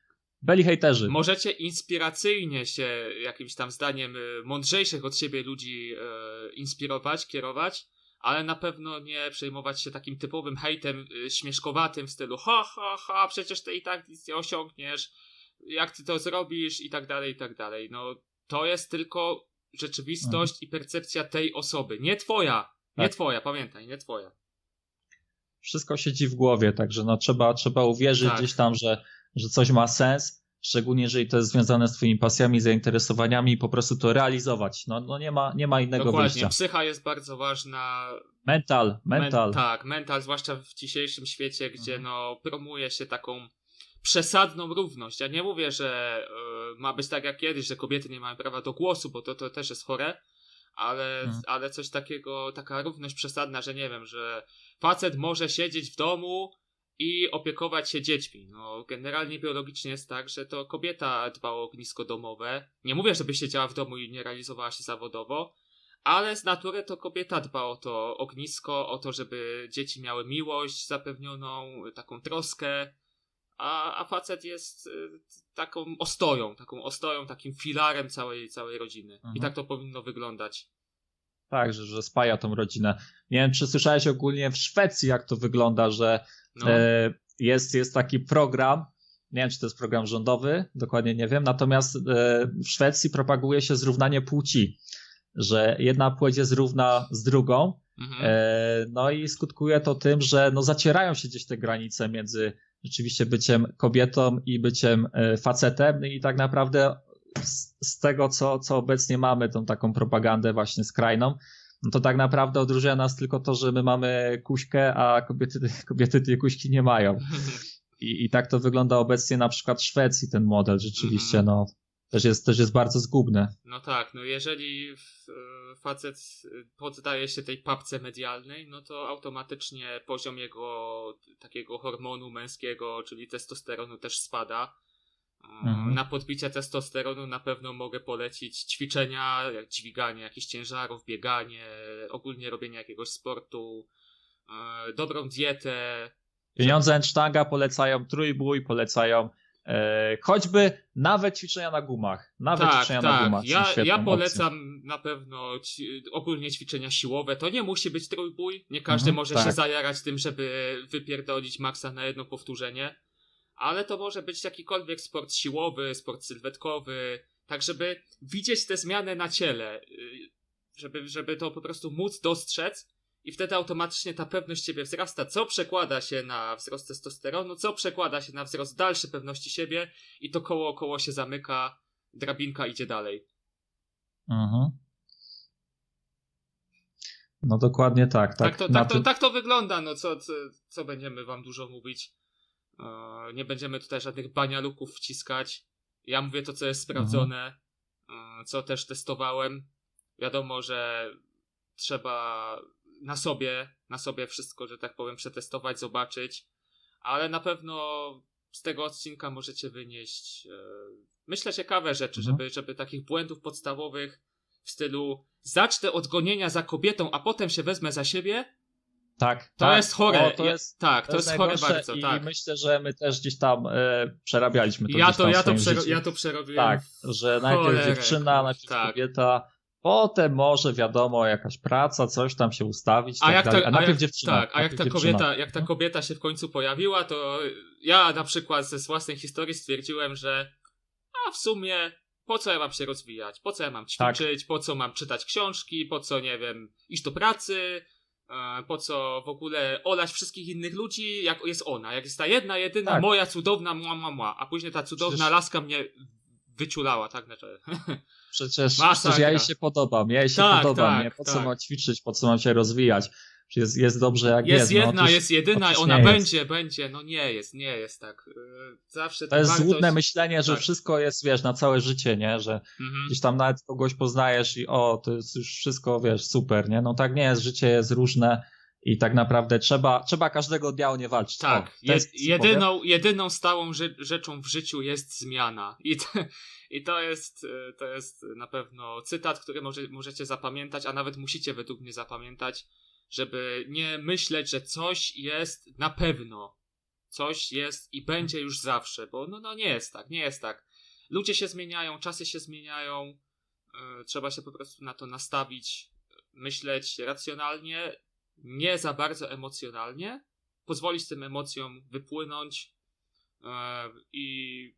byli hejterzy. Możecie inspiracyjnie się jakimś tam zdaniem y, mądrzejszych od siebie ludzi y, inspirować, kierować, ale na pewno nie przejmować się takim typowym hejtem y, śmieszkowatym w stylu ha, ha, ha, przecież ty i tak nic nie osiągniesz, jak ty to zrobisz i tak dalej, i tak dalej. No, to jest tylko rzeczywistość i percepcja tej osoby, nie twoja, nie Tak. twoja, pamiętaj, nie twoja. Wszystko siedzi w głowie, także no trzeba, trzeba uwierzyć Tak. gdzieś tam, że, że coś ma sens, szczególnie jeżeli to jest związane z twoimi pasjami, zainteresowaniami i po prostu to realizować. No, no nie, ma, nie ma innego Dokładnie, wyjścia. psycha jest bardzo ważna, Mental, mental. Men, tak, mental, zwłaszcza w dzisiejszym świecie, gdzie Mhm. no, promuje się taką przesadną równość. Ja nie mówię, że y, ma być tak jak kiedyś, że kobiety nie mają prawa do głosu, bo to, to też jest chore, ale, Mhm. ale coś takiego, taka równość przesadna, że nie wiem, że facet może siedzieć w domu i opiekować się dziećmi. No, generalnie biologicznie jest tak, że to kobieta dba o ognisko domowe. Nie mówię, żeby siedziała w domu i nie realizowała się zawodowo, ale z natury to kobieta dba o to ognisko, o to, żeby dzieci miały miłość zapewnioną, taką troskę, a, a facet jest y, taką ostoją, taką ostoją, takim filarem całej, całej rodziny. Mhm. I tak to powinno wyglądać. Tak, że, że spaja tą rodzinę. Nie wiem, czy słyszałeś ogólnie w Szwecji, jak to wygląda, że No, e, jest, jest taki program, nie wiem, czy to jest program rządowy, dokładnie nie wiem, natomiast e, w Szwecji propaguje się zrównanie płci, że jedna płeć jest równa z drugą, mhm. E, No i skutkuje to tym, że no zacierają się gdzieś te granice między rzeczywiście byciem kobietą i byciem e, facetem. No i tak naprawdę z, tego, co, co obecnie mamy, tą taką propagandę właśnie skrajną, no to tak naprawdę odróżnia nas tylko to, że my mamy kuśkę, a kobiety, *laughs* kobiety tej kuśki nie mają. I, I tak to wygląda obecnie na przykład w Szwecji, ten model rzeczywiście, Mhm. no też jest, też jest bardzo zgubny. No tak, no jeżeli facet poddaje się tej papce medialnej, no to automatycznie poziom jego takiego hormonu męskiego, czyli testosteronu też spada. Mhm. Na podbicie testosteronu na pewno mogę polecić ćwiczenia, jak dźwiganie jakichś ciężarów, bieganie, ogólnie robienie jakiegoś sportu, e, dobrą dietę. Pieniądze Ensztanga polecają trójbój, polecają e, choćby nawet ćwiczenia na gumach. Nawet tak, ćwiczenia na tak. gumach. są Ja, ja opcją. polecam na pewno ci, ogólnie ćwiczenia siłowe. To nie musi być trójbój. Nie każdy Mhm, może tak. się zajarać tym, żeby wypierdolić maksa na jedno powtórzenie. Ale to może być jakikolwiek sport siłowy, sport sylwetkowy, tak żeby widzieć te zmiany na ciele, y, żeby, żeby to po prostu móc dostrzec i wtedy automatycznie ta pewność siebie wzrasta, co przekłada się na wzrost testosteronu, co przekłada się na wzrost dalszej pewności siebie i to koło koło się zamyka, drabinka idzie dalej. Mhm. No dokładnie tak. Tak, Tak, to, tak, to, tak to wygląda, no co, co, co będziemy wam dużo mówić. E, nie będziemy tutaj żadnych banialuków wciskać. Ja mówię to, co jest sprawdzone, e, co też testowałem. Wiadomo, że trzeba na sobie, na sobie wszystko, że tak powiem, przetestować, zobaczyć, ale na pewno z tego odcinka możecie wynieść, e, myślę, ciekawe rzeczy, Mhm. żeby, żeby takich błędów podstawowych w stylu zacznę od gonienia za kobietą, a potem się wezmę za siebie, tak, to tak. jest chore. O, to jest, tak, to, jest chore najgorsze bardzo, i tak. myślę, że my też gdzieś tam e, przerabialiśmy to ja, to, ja, to przero- ja to przerobiłem. Tak, że najpierw dziewczyna, najpierw tak. kobieta, potem może wiadomo jakaś praca, coś tam się ustawić, A tak jak ta, dalej. a najpierw jak, dziewczyna. tak, a jak ta, dziewczyna. kobieta, jak ta kobieta się w końcu pojawiła, to ja na przykład ze własnej historii stwierdziłem, że a w sumie po co ja mam się rozwijać? Po co ja mam Tak. ćwiczyć? Po co mam czytać książki? Po co, nie wiem, iść do pracy? Po co w ogóle olać wszystkich innych ludzi, jak jest ona? Jak jest ta jedna, jedyna, Tak. moja cudowna, mła, mła, mła. A później ta cudowna Przecież- laska mnie wyciulała, tak? Znaczy, Przecież, *laughs* Masakra. przecież ja jej się podobam, ja jej się Tak, podobam, tak, nie? Po co tak. mam ćwiczyć, po co mam się rozwijać? Przecież Jest, jest dobrze jak jest. jest no, jedna, jest jedyna, otóż ona nie jest. będzie, będzie. No nie jest, nie jest tak. Yy, Zawsze To jest wartość- złudne myślenie, że tak. wszystko jest, wiesz, na całe życie, nie? Że Mhm. gdzieś tam nawet kogoś poznajesz i o, to jest już wszystko, wiesz, super, nie? No tak nie jest, życie jest różne i tak naprawdę trzeba, trzeba każdego dnia o nie walczyć. Tak, o, je, powiem. jedyną, jedyną stałą rze rzeczą w życiu jest zmiana. I, to, i to, jest, e, to jest na pewno cytat, który może, możecie zapamiętać, a nawet musicie według mnie zapamiętać, żeby nie myśleć, że coś jest na pewno. Coś jest i będzie już zawsze, bo no, no nie jest tak, nie jest tak. Ludzie się zmieniają, czasy się zmieniają, e, trzeba się po prostu na to nastawić, myśleć racjonalnie, nie za bardzo emocjonalnie, pozwolić tym emocjom wypłynąć e, i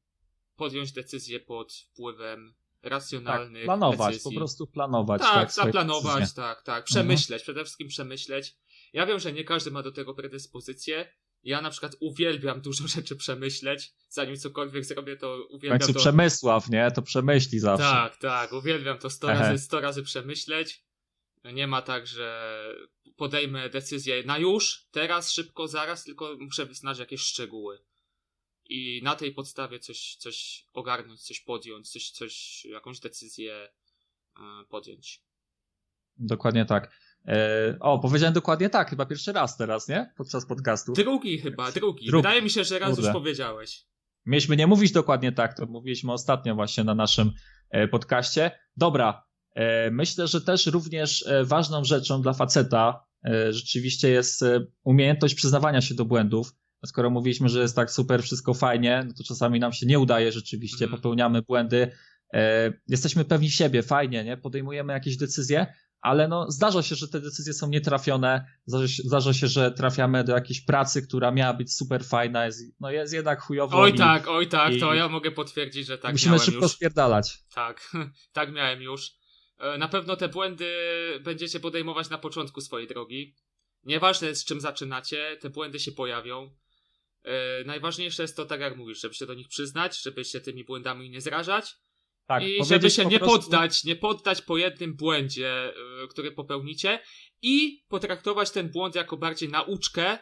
podjąć decyzję pod wpływem tak, racjonalnych planować, decyzji. po prostu planować. Tak, swoje zaplanować, tak, tak. Przemyśleć, przede wszystkim przemyśleć. Ja wiem, że nie każdy ma do tego predyspozycję. Ja na przykład uwielbiam dużo *laughs* rzeczy przemyśleć. Zanim cokolwiek zrobię, to W uwielbiam końcu to. Przemysław, nie? To przemyśli zawsze. Tak, tak, uwielbiam to 100 Ehe. razy, 100 razy przemyśleć. Nie ma tak, że podejmę decyzję na już, teraz, szybko, zaraz, tylko muszę znać jakieś szczegóły. I na tej podstawie coś, coś ogarnąć, coś podjąć, coś, coś, jakąś decyzję e, podjąć. Dokładnie tak. E, o, powiedziałem dokładnie tak, chyba pierwszy raz teraz, nie? Podczas podcastu. Drugi chyba, drugi. Drugi. Wydaje mi się, że raz Kurde. już powiedziałeś. Mieliśmy nie mówić dokładnie tak, to mówiliśmy ostatnio właśnie na naszym e, podcaście. Dobra, myślę, że też również ważną rzeczą dla faceta rzeczywiście jest umiejętność przyznawania się do błędów. Skoro mówiliśmy, że jest tak super, wszystko fajnie, no to czasami nam się nie udaje rzeczywiście, Mhm. popełniamy błędy, e, jesteśmy pewni siebie, fajnie, nie? Podejmujemy jakieś decyzje, ale no zdarza się, że te decyzje są nietrafione, zdarza się, zdarza się że trafiamy do jakiejś pracy, która miała być super fajna, jest, no jest jednak chujowo Oj i tak, oj tak, to ja mogę potwierdzić, że tak musimy szybko już. spierdalać. Tak, *laughs* tak miałem już. E, Na pewno te błędy będziecie podejmować na początku swojej drogi. Nieważne z czym zaczynacie, te błędy się pojawią. E, Najważniejsze jest to, tak jak mówisz, żeby się do nich przyznać, żeby się tymi błędami nie zrażać Tak, i żeby się po nie prostu- poddać, nie poddać po jednym błędzie, y, który popełnicie i potraktować ten błąd jako bardziej nauczkę, y,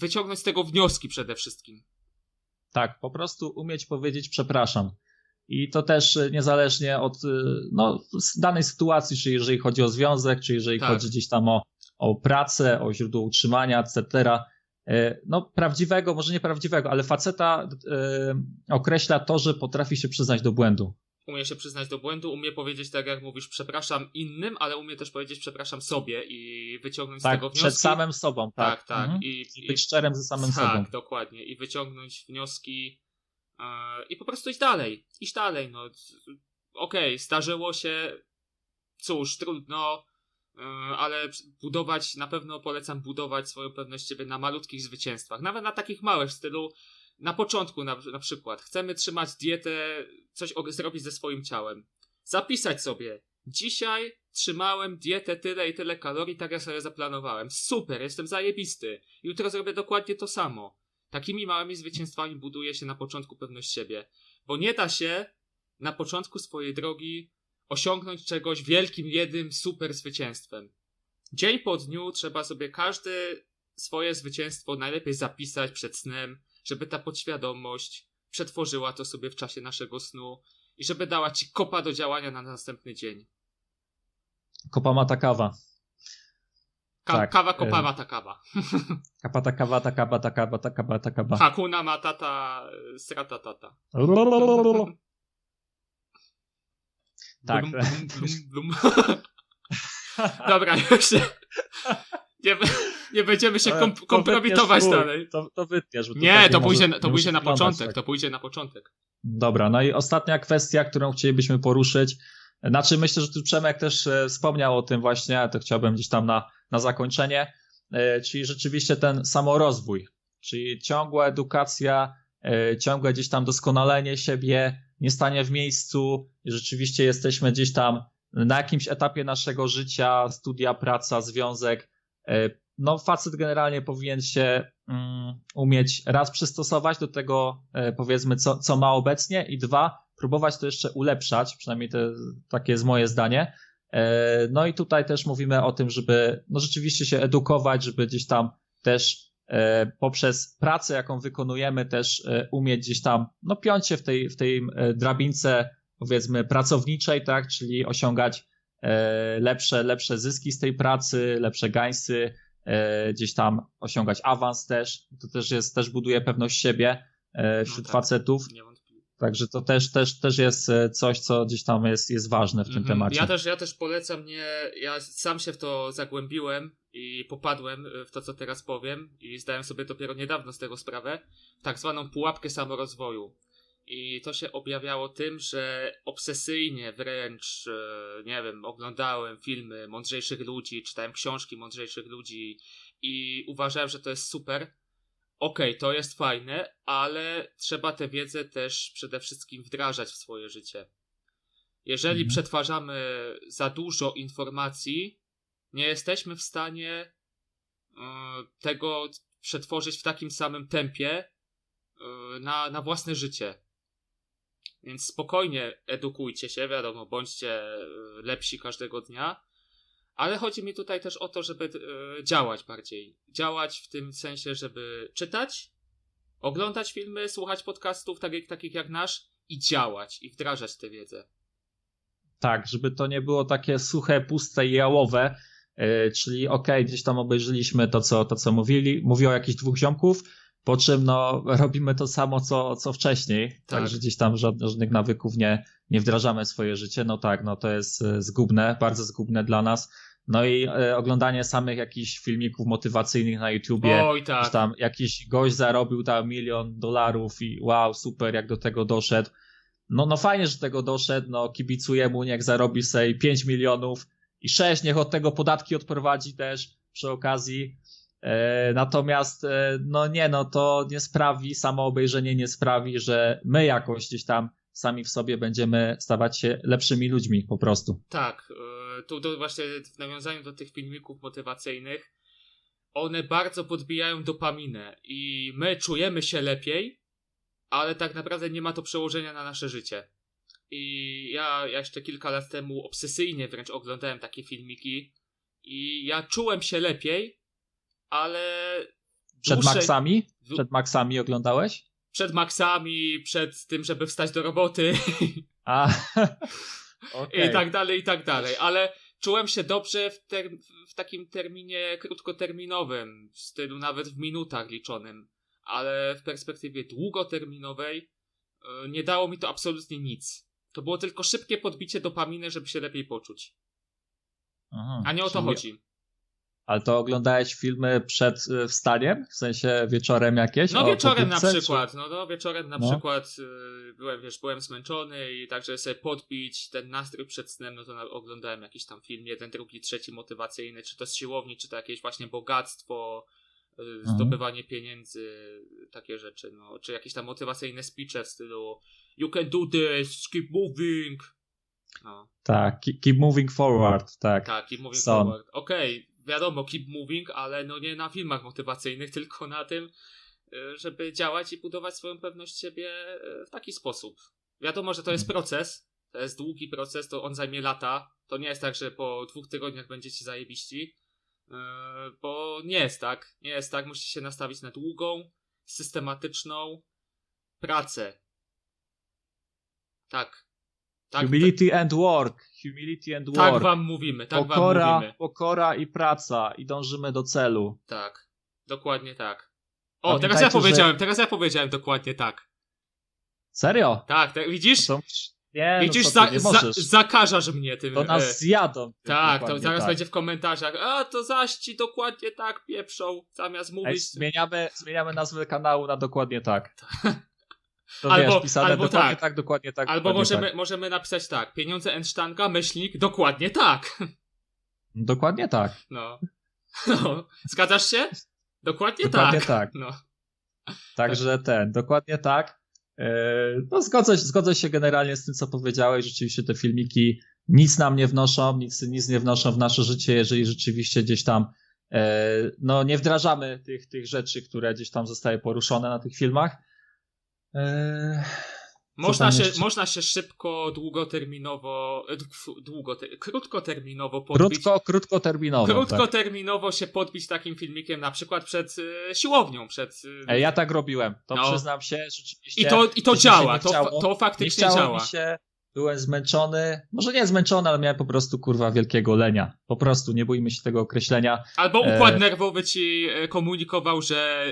wyciągnąć z tego wnioski przede wszystkim. Tak, po prostu umieć powiedzieć przepraszam. I to też niezależnie od no, danej sytuacji, czy jeżeli chodzi o związek, czy jeżeli Tak. chodzi gdzieś tam o, o pracę, o źródło utrzymania, etc. Y, No, prawdziwego, może nie prawdziwego, ale faceta y, określa to, że potrafi się przyznać do błędu. Umie się przyznać do błędu, umie powiedzieć tak jak mówisz przepraszam innym, ale umie też powiedzieć przepraszam sobie i wyciągnąć z Tak, tego wnioski. przed samym sobą, tak. tak, tak. Mhm. I, być szczerym ze samym tak, sobą. dokładnie. I wyciągnąć wnioski e, i po prostu iść dalej. Iść dalej, no. Okej, zdarzyło się, cóż, trudno, e, ale budować, na pewno polecam budować swoją pewność siebie na malutkich zwycięstwach. Nawet na takich małych, w stylu na początku na, na przykład. Chcemy trzymać dietę, coś zrobić ze swoim ciałem. Zapisać sobie. Dzisiaj trzymałem dietę tyle i tyle kalorii, tak jak sobie zaplanowałem. Super, jestem zajebisty. Jutro zrobię dokładnie to samo. Takimi małymi zwycięstwami buduje się na początku pewność siebie. Bo nie da się na początku swojej drogi osiągnąć czegoś wielkim, jednym super zwycięstwem. Dzień po dniu trzeba sobie każde swoje zwycięstwo najlepiej zapisać przed snem, żeby ta podświadomość przetworzyła to sobie w czasie naszego snu i żeby dała ci kopa do działania na następny dzień. Kopamata kawa. Ka- Tak, kawa, e- kopa, mata kawa. *laughs* Kapata kawa, ta kawa, ta kawa, ta kawa, ta kawa. Hakuna matata, strata tata. *laughs* Tak. Blum, blum, blum, blum. *laughs* Dobra, *laughs* już nie, nie, nie będziemy się kom- to kompromitować dalej. To, to wytniesz. bo to Nie, tak to może- pójdzie, na- to pójdzie na początek, tak. to pójdzie na początek. Dobra, no i ostatnia kwestia, którą chcielibyśmy poruszyć. Znaczy, myślę, że tu Przemek też e, wspomniał o tym właśnie, to chciałbym gdzieś tam na, na zakończenie, e, czyli rzeczywiście ten samorozwój, czyli ciągła edukacja, e, ciągłe gdzieś tam doskonalenie siebie, nie stanie w miejscu, rzeczywiście jesteśmy gdzieś tam na jakimś etapie naszego życia, studia, praca, związek. e, No, facet generalnie powinien się mm, umieć raz przystosować do tego, e, powiedzmy, co, co ma obecnie, i dwa, próbować to jeszcze ulepszać, przynajmniej to, takie jest moje zdanie. E, No i tutaj też mówimy o tym, żeby no rzeczywiście się edukować, żeby gdzieś tam też poprzez pracę, jaką wykonujemy, też e, umieć gdzieś tam no, piąć się w tej, w tej e, drabince, powiedzmy, pracowniczej, tak, czyli osiągać e, lepsze, lepsze zyski z tej pracy, lepsze gańsy, e, gdzieś tam osiągać awans też. To też jest, też buduje pewność siebie e, wśród tak. facetów. Także to też, też, też jest e, coś, co gdzieś tam jest, jest ważne w tym Mhm. temacie. Ja też, ja też polecam, nie, ja sam się w to zagłębiłem i popadłem w to, co teraz powiem i zdałem sobie dopiero niedawno z tego sprawę, w tak zwaną pułapkę samorozwoju. I to się objawiało tym, że obsesyjnie wręcz, e, nie wiem, oglądałem filmy mądrzejszych ludzi, czytałem książki mądrzejszych ludzi i uważałem, że to jest super. Okej, to jest fajne, ale trzeba tę wiedzę też przede wszystkim wdrażać w swoje życie. Jeżeli Mhm. przetwarzamy za dużo informacji, nie jesteśmy w stanie e, tego przetworzyć w takim samym tempie e, na, na własne życie. Więc spokojnie edukujcie się, wiadomo, bądźcie e, lepsi każdego dnia, ale chodzi mi tutaj też o to, żeby działać bardziej. Działać w tym sensie, żeby czytać, oglądać filmy, słuchać podcastów takich, takich jak nasz i działać i wdrażać tę wiedzę. Tak, żeby to nie było takie suche, puste i jałowe, czyli okej, gdzieś tam obejrzeliśmy to, co, to, co mówili, mówiło o jakichś dwóch ziomków, po czym no, robimy to samo, co, co wcześniej, Tak. także gdzieś tam żadnych, żadnych nawyków nie, nie wdrażamy w swoje życie, no tak, no to jest e, zgubne, bardzo zgubne dla nas. No i e, oglądanie samych jakichś filmików motywacyjnych na YouTubie, Oj, Że tak. tam jakiś gość zarobił tam milion dolarów i wow, super, jak do tego doszedł. No, no fajnie, że do tego doszedł, no kibicuję mu, niech zarobi sobie 5 milionów i 6, niech od tego podatki odprowadzi też przy okazji. E, natomiast, e, no nie, no to nie sprawi, samo obejrzenie nie sprawi, że my jakoś gdzieś tam sami w sobie będziemy stawać się lepszymi ludźmi po prostu. Tak, e, tu do, właśnie w nawiązaniu do tych filmików motywacyjnych, one bardzo podbijają dopaminę i my czujemy się lepiej, ale tak naprawdę nie ma to przełożenia na nasze życie. I ja jeszcze kilka lat temu obsesyjnie wręcz oglądałem takie filmiki i ja czułem się lepiej, ale Przed dłuższej- Maxami? Przed Maxami oglądałeś? przed maksami, przed tym, żeby wstać do roboty *laughs* A, *laughs* okej. i tak dalej, i tak dalej, ale czułem się dobrze w, ter- w takim terminie krótkoterminowym, w stylu nawet w minutach liczonym, ale w perspektywie długoterminowej e, nie dało mi to absolutnie nic. To było tylko szybkie podbicie dopaminy, żeby się lepiej poczuć. Aha, A nie o to czyli- chodzi. Ale to oglądałeś filmy przed y, wstaniem? W sensie wieczorem jakieś? No wieczorem na przykład, no, no wieczorem na No. przykład y, byłem, wiesz, byłem zmęczony i także sobie podbić ten nastrój przed snem, no to na, oglądałem jakiś tam film, jeden, drugi, trzeci motywacyjny, czy to z siłowni, czy to jakieś właśnie bogactwo, y, Mhm. zdobywanie pieniędzy, takie rzeczy, no, czy jakieś tam motywacyjne speeche w stylu you can do this, keep moving, no. Tak, keep, moving forward, tak. tak, keep moving forward. Okej, wiadomo, keep moving, ale no nie na filmach motywacyjnych, *laughs* tylko na tym, y, żeby działać i budować swoją pewność siebie y, w taki sposób. Wiadomo, że to jest proces, to jest długi proces, to on zajmie lata. To nie jest tak, że po dwóch tygodniach będziecie zajebiści, y, bo nie jest tak. Nie jest tak, musicie się nastawić na długą, systematyczną pracę. Tak. Tak, Humility and work, humility and tak work. wam mówimy, tak wam pokora, mówimy. pokora i praca i dążymy do celu. Tak, dokładnie tak. O, teraz ja Pamiętajcie, że- powiedziałem, teraz ja powiedziałem dokładnie tak. Serio? Tak, tak widzisz? To, nie, widzisz, no za, nie za, zakażasz mnie tym. to e, nas zjadą. tak, to zaraz tak. będzie w komentarzach. A, to zaś ci dokładnie tak pieprzą, zamiast Ej, mówić. zmieniamy, zmieniamy nazwę kanału na dokładnie tak. *laughs* To Albo- wiesz, pisane albo dokładnie tak. tak. dokładnie tak. Albo dokładnie możemy, Tak. możemy napisać tak. Pieniądze Ensztanga, myślnik, dokładnie tak. Dokładnie tak. No. no. Zgadzasz się? Dokładnie, Dokładnie tak. tak. No. Także ten, dokładnie tak. E, No zgodzę, zgodzę się generalnie z tym, co powiedziałeś. Rzeczywiście te filmiki nic nam nie wnoszą, nic, nic nie wnoszą w nasze życie, jeżeli rzeczywiście gdzieś tam e, no, nie wdrażamy tych, tych rzeczy, które gdzieś tam zostały poruszone na tych filmach. E, Można się, jeszcze? można się szybko, długoterminowo, e, długoter, krótkoterminowo podbić. Krótko, krótkoterminowo. tak. Krótkoterminowo się podbić takim filmikiem, na przykład przed e, siłownią, przed. e, E, Ja tak robiłem. To No. przyznam się, rzeczywiście. I to, i to działa, to, to nie faktycznie działa. się byłem zmęczony, może nie zmęczony, ale miałem po prostu kurwa wielkiego lenia. Po prostu, nie bójmy się tego określenia. Albo E, układ nerwowy ci e, komunikował, że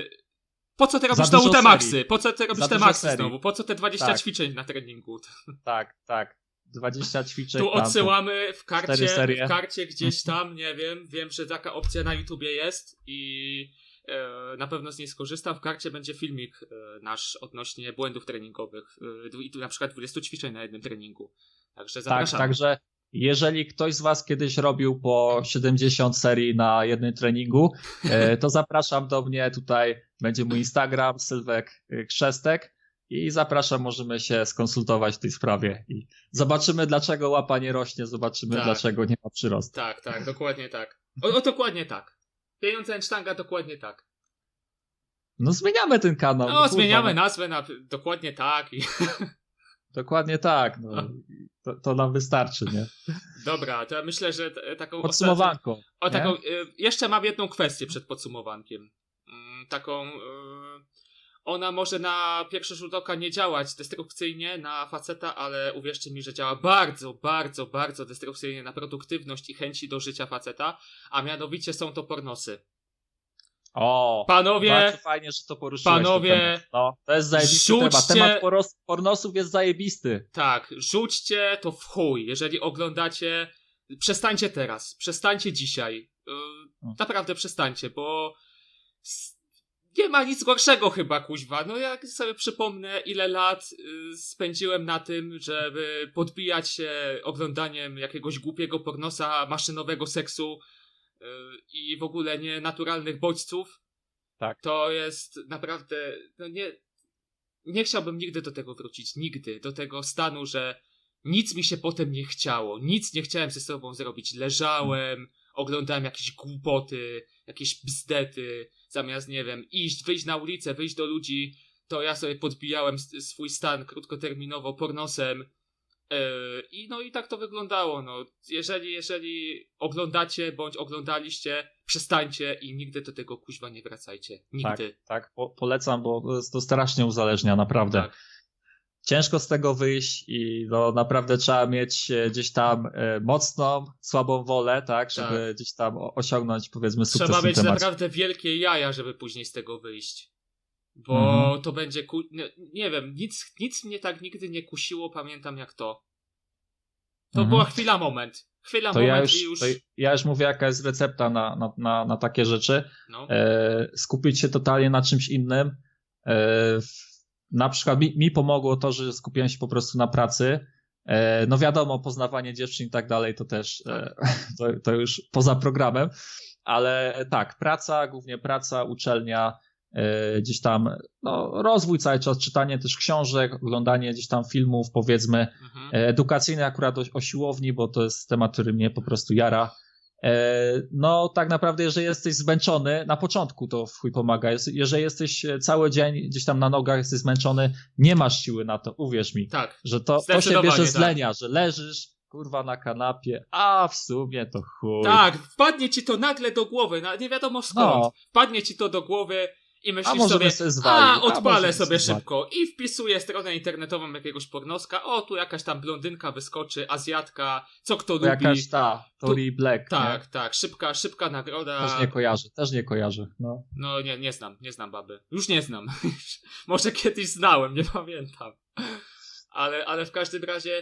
po co ty robisz znowu te maksy? Po co ty robisz te maksy serii. znowu? Po co te 20 Tak. ćwiczeń na treningu? Tak, tak. 20 ćwiczeń. Tu odsyłamy w karcie, w karcie gdzieś *laughs* tam, nie wiem, wiem, że taka opcja na YouTubie jest i e, na pewno z niej skorzystam. W karcie będzie filmik e, nasz odnośnie błędów treningowych e, dwu- i tu na przykład 20 ćwiczeń na jednym treningu. Także Tak, zapraszam. także jeżeli ktoś z Was kiedyś robił po 70 serii na jednym treningu, e, to zapraszam do mnie. Tutaj będzie mój Instagram, Sylwek e, Krzestek. I zapraszam, możemy się skonsultować w tej sprawie. I zobaczymy, dlaczego łapa nie rośnie, zobaczymy, Tak. dlaczego nie ma przyrostu. Tak, tak, dokładnie tak. O, o dokładnie tak. Pieniądze sztanga dokładnie tak. No zmieniamy ten kanał. No, kurwa, zmieniamy no. nazwę na dokładnie tak i *laughs* Dokładnie tak. No. To, to nam wystarczy, nie? *laughs* dobra, to ja myślę, że t- taką Podsumowanko. O, taką, y, jeszcze mam jedną kwestię przed podsumowankiem. Mm, taką. Y, ona może na pierwszy rzut oka nie działać destrukcyjnie na faceta, ale uwierzcie mi, że działa bardzo, bardzo, bardzo destrukcyjnie na produktywność i chęci do życia faceta, a mianowicie są to pornosy. O, Panowie, bardzo fajnie, że to poruszyłeś. panowie. No, to jest zajebisty rzućcie- temat. Temat poros, pornosów jest zajebisty. tak, rzućcie to w chuj. Jeżeli oglądacie, przestańcie teraz, przestańcie dzisiaj. Y, No. naprawdę przestańcie, bo nie ma nic gorszego chyba, kuźwa. No jak sobie przypomnę, ile lat y, spędziłem na tym, żeby podbijać się oglądaniem jakiegoś głupiego pornosa, maszynowego seksu i w ogóle nienaturalnych bodźców. Tak. To jest naprawdę, no nie, nie chciałbym nigdy do tego wrócić, nigdy, do tego stanu, że nic mi się potem nie chciało, nic nie chciałem ze sobą zrobić. Leżałem, oglądałem jakieś głupoty, jakieś bzdety, zamiast, nie wiem, iść, wyjść na ulicę, wyjść do ludzi, to ja sobie podbijałem swój stan krótkoterminowo pornosem. Yy, I no i tak to wyglądało. No. Jeżeli, jeżeli oglądacie bądź oglądaliście, przestańcie i nigdy do tego kuźwa nie wracajcie. Nigdy. Tak, po, polecam, bo to, jest, to strasznie uzależnia, naprawdę. Tak. Ciężko z tego wyjść i no, naprawdę trzeba mieć e, gdzieś tam e, mocną, słabą wolę, tak, żeby Tak. gdzieś tam osiągnąć, powiedzmy, sukces Trzeba mieć naprawdę wielkie jaja, żeby później z tego wyjść. Bo Mhm. to będzie. Ku... Nie, nie wiem, nic, nic mnie tak nigdy nie kusiło, pamiętam jak to. To Mhm. była chwila, moment. Chwila, To moment ja już, i już. ja już mówię, jaka jest recepta na, na, na, na takie rzeczy. No. e, skupić się totalnie na czymś innym. E, na przykład mi, mi pomogło to, że skupiłem się po prostu na pracy. E, no wiadomo, poznawanie dziewczyn i tak dalej to też e, *laughs* to, to już poza programem, ale tak, praca, głównie praca, uczelnia, gdzieś tam no, rozwój cały czas, czytanie też książek, oglądanie gdzieś tam filmów, powiedzmy, Mhm. E, edukacyjny akurat o, o siłowni, bo to jest temat, który mnie po prostu jara. E, No, tak naprawdę, jeżeli jesteś zmęczony, na początku to w chuj pomaga. Jeżeli jesteś e, cały dzień gdzieś tam na nogach, jesteś zmęczony, nie masz siły na to, uwierz mi, Tak. że to, to się bierze z tak. lenia, że leżysz, kurwa, na kanapie, a w sumie to chuj. Tak, wpadnie ci to nagle do głowy, nie wiadomo skąd. No. Wpadnie ci to do głowy i A myślisz może sobie, sobie a a odpalę by sobie szybko i wpisuję stronę internetową jakiegoś pornoska, o tu jakaś tam blondynka wyskoczy, azjatka, co kto To lubi. jakaś ta, Tori Black, Tak, nie? tak, szybka, szybka nagroda. Też nie kojarzę, też nie kojarzę, no. No nie, nie znam, nie znam baby. Już nie znam. *laughs* Może kiedyś znałem, nie pamiętam. Ale, ale w każdym razie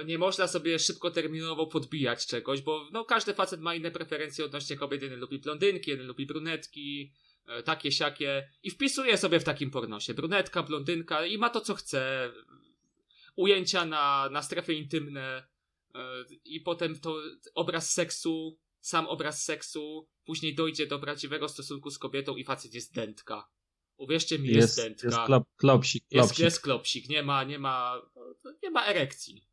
e, nie można sobie szybkoterminowo podbijać czegoś, bo no, każdy facet ma inne preferencje odnośnie kobiet. Jeden lubi blondynki, jeden lubi brunetki, takie, siakie. I wpisuje sobie w takim pornosie brunetka, blondynka i ma to, co chce. Ujęcia na, na strefy intymne e, i potem to obraz seksu, sam obraz seksu, później dojdzie do prawdziwego stosunku z kobietą i facet jest dętka. Uwierzcie mi, jest, Jest, dętka. jest klop, klopsik, Jest, klopsik. jest klopsik, nie ma, nie ma, nie ma erekcji.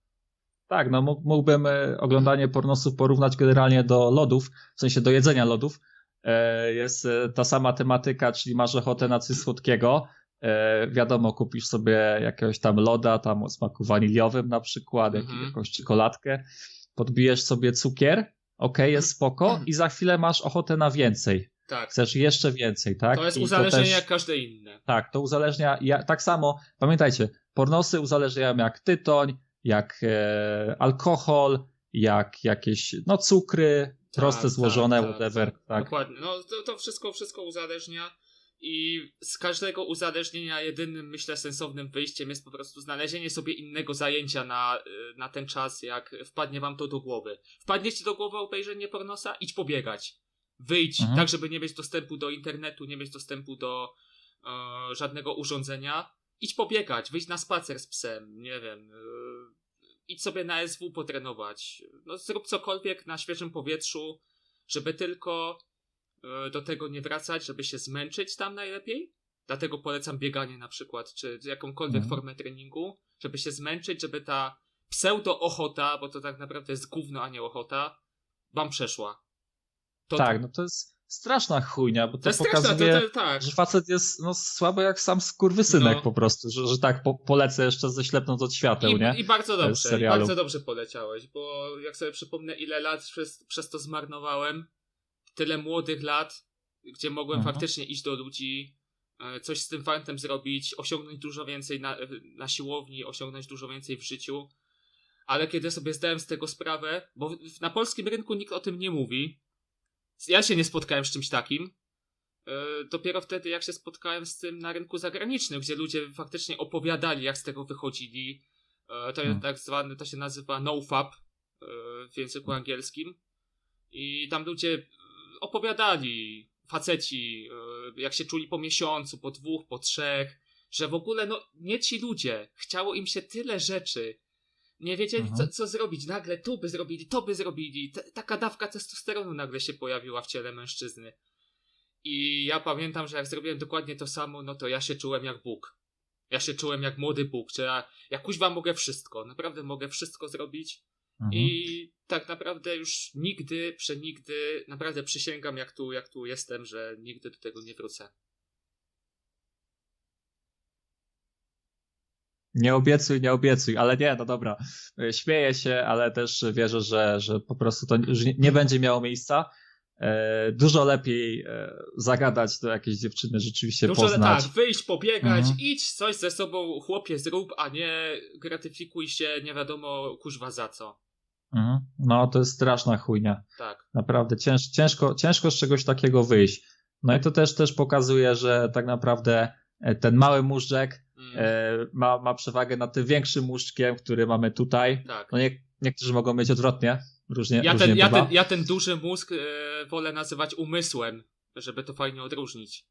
Tak, no mógł- mógłbym e, oglądanie pornosów porównać generalnie do lodów, w sensie do jedzenia lodów. E, Jest e, ta sama tematyka, czyli masz ochotę na coś słodkiego. E, Wiadomo, kupisz sobie jakiegoś tam loda, tam o smaku waniliowym na przykład, Mhm. jakąś czekoladkę, podbijesz sobie cukier, ok, jest spoko i za chwilę masz ochotę na więcej. Tak. Chcesz jeszcze więcej, tak? To jest I uzależnienie też- jak każde inne. tak, to uzależnia. Ja, tak samo, pamiętajcie, pornosy uzależniają jak tytoń, jak e, alkohol, jak jakieś no cukry, proste, Tak, złożone, tak, tak, whatever, tak. Dokładnie. No to, to wszystko, wszystko uzależnia i z każdego uzależnienia jedynym, myślę, sensownym wyjściem jest po prostu znalezienie sobie innego zajęcia na, y, na ten czas, jak wpadnie wam to do głowy. Wpadnie ci do głowy obejrzenie pornosa? Idź pobiegać. Wyjdź, Mhm. tak żeby nie mieć dostępu do internetu, nie mieć dostępu do e, żadnego urządzenia. Idź pobiegać, wyjdź na spacer z psem, nie wiem. E, idź sobie na SW potrenować. No, zrób cokolwiek na świeżym powietrzu, żeby tylko e, do tego nie wracać, żeby się zmęczyć tam najlepiej. Dlatego polecam bieganie na przykład, czy jakąkolwiek Mhm. formę treningu, żeby się zmęczyć, żeby ta pseudo-ochota, bo to tak naprawdę jest gówno, a nie ochota, wam przeszła. To, Tak, no to jest straszna chujnia, bo to, to jest pokazuje, to, to, tak. że facet jest no, słaby jak sam skurwysynek No. po prostu, że, że tak po, polecę jeszcze ze ślepnąc od świateł, nie? I, I bardzo dobrze, i bardzo dobrze poleciałeś, bo jak sobie przypomnę, ile lat przez, przez to zmarnowałem, tyle młodych lat, gdzie mogłem Mhm. faktycznie iść do ludzi, e, coś z tym fantem zrobić, osiągnąć dużo więcej na, na siłowni, osiągnąć dużo więcej w życiu. Ale kiedy sobie zdałem z tego sprawę, bo na polskim rynku nikt o tym nie mówi, ja się nie spotkałem z czymś takim. E, Dopiero wtedy, jak się spotkałem z tym na rynku zagranicznym, gdzie ludzie faktycznie opowiadali, jak z tego wychodzili. E, To jest Hmm. tak zwany, to się nazywa nofap e, w języku angielskim. I tam ludzie opowiadali, faceci, jak się czuli po miesiącu, po dwóch, po trzech, że w ogóle, no, nie ci ludzie. Chciało im się tyle rzeczy. Nie wiedzieli, Mhm. co, co zrobić. Nagle tu by zrobili, to by zrobili. T- taka dawka testosteronu nagle się pojawiła w ciele mężczyzny. I ja pamiętam, że jak zrobiłem dokładnie to samo, no to ja się czułem jak Bóg. Ja się czułem jak młody Bóg, że ja, ja kuźwa mogę wszystko. Naprawdę mogę wszystko zrobić. Mhm. I tak naprawdę już nigdy, przenigdy, naprawdę przysięgam, jak tu, jak tu jestem, że nigdy do tego nie wrócę. Nie obiecuj, nie obiecuj, ale nie, no dobra. E, Śmieję się, ale też wierzę, że, że po prostu to już nie, będzie miało miejsca. E, dużo lepiej e, zagadać do jakiejś dziewczyny, rzeczywiście Dużo, poznać. tak, wyjść, pobiegać, Mhm. idź coś ze sobą, chłopie, zrób, a nie gratyfikuj się nie wiadomo kuźwa za co. Mhm. No, to jest straszna chujnia. Tak. Naprawdę cięż, ciężko, ciężko z czegoś takiego wyjść. No i to też, też pokazuje, że tak naprawdę ten mały móżdżek Mm, e, ma, ma przewagę nad tym większym móżdżkiem, który mamy tutaj. tak. No nie, niektórzy mogą mieć odwrotnie. Różnie, Ja różnie ten, ja, ten, ja ten duży mózg e, wolę nazywać umysłem, żeby to fajnie odróżnić.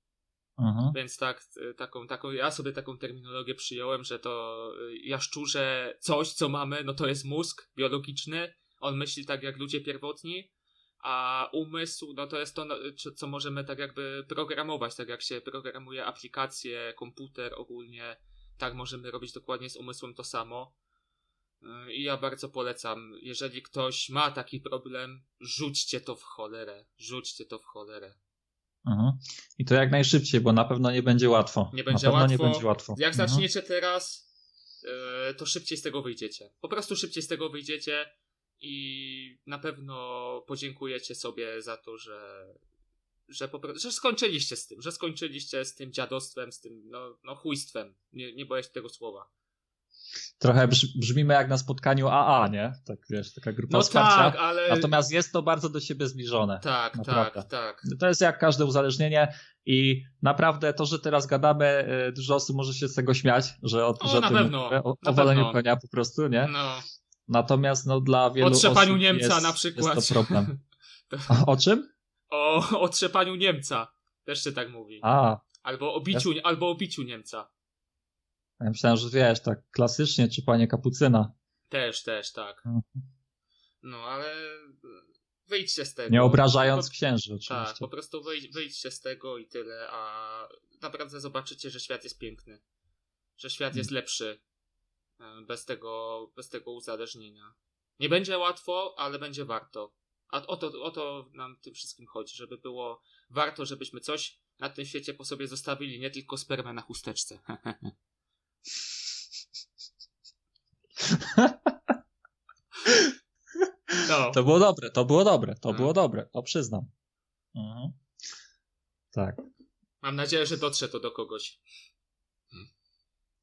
Mhm. Więc tak, e, taką, taką, ja sobie taką terminologię przyjąłem, że to jaszczurze coś, co mamy, no to jest mózg biologiczny. On myśli tak jak ludzie pierwotni, a umysł, no to jest to, no, co- możemy tak jakby programować, tak jak się programuje aplikacje, komputer ogólnie, tak możemy robić dokładnie z umysłem to samo. E, I ja bardzo polecam, jeżeli ktoś ma taki problem, rzućcie to w cholerę, rzućcie to w cholerę. Mhm. I to jak najszybciej, bo na pewno nie będzie łatwo. Nie będzie na pewno łatwo. nie będzie łatwo. Jak Mhm. zaczniecie teraz, e, to szybciej z tego wyjdziecie. Po prostu szybciej z tego wyjdziecie i na pewno podziękujecie sobie za to, że, że, po, że skończyliście z tym, że skończyliście z tym dziadostwem, z tym no, no chujstwem. Nie, nie boję się tego słowa. Trochę brz, brzmimy jak na spotkaniu AA, nie? Tak wiesz, taka grupa No wsparcia. tak, ale... Natomiast jest to bardzo do siebie zbliżone. Tak, naprawdę. tak, tak. To jest jak każde uzależnienie i naprawdę to, że teraz gadamy, e, dużo osób może się z tego śmiać, że o, że na tym pewno, o, o waleniu konia po prostu, nie? No, Natomiast no dla wielu o trzepaniu osób Niemca jest, na przykład. jest to problem. *laughs* O, o czym? O, o trzepaniu Niemca. Też się tak mówi. A, Albo o biciu, albo o biciu Niemca. ja myślałem, że wiesz, tak klasycznie, czy panie kapucyna. Też, też, tak. Mhm. No, ale wyjdźcie z tego. Nie obrażając Po- księży Tak, oczywiście. po prostu wyjdź, wyjdźcie z tego i tyle, a naprawdę zobaczycie, że świat jest piękny. Że świat jest lepszy e, bez tego, bez tego uzależnienia. Nie będzie łatwo, ale będzie warto. A o to, o to nam tym wszystkim chodzi, żeby było warto, żebyśmy coś na tym świecie po sobie zostawili, nie tylko spermę na chusteczce. *laughs* No. To było dobre, to było dobre, to No. było dobre, to przyznam. Mhm. Tak, Mam nadzieję, że dotrze to do kogoś.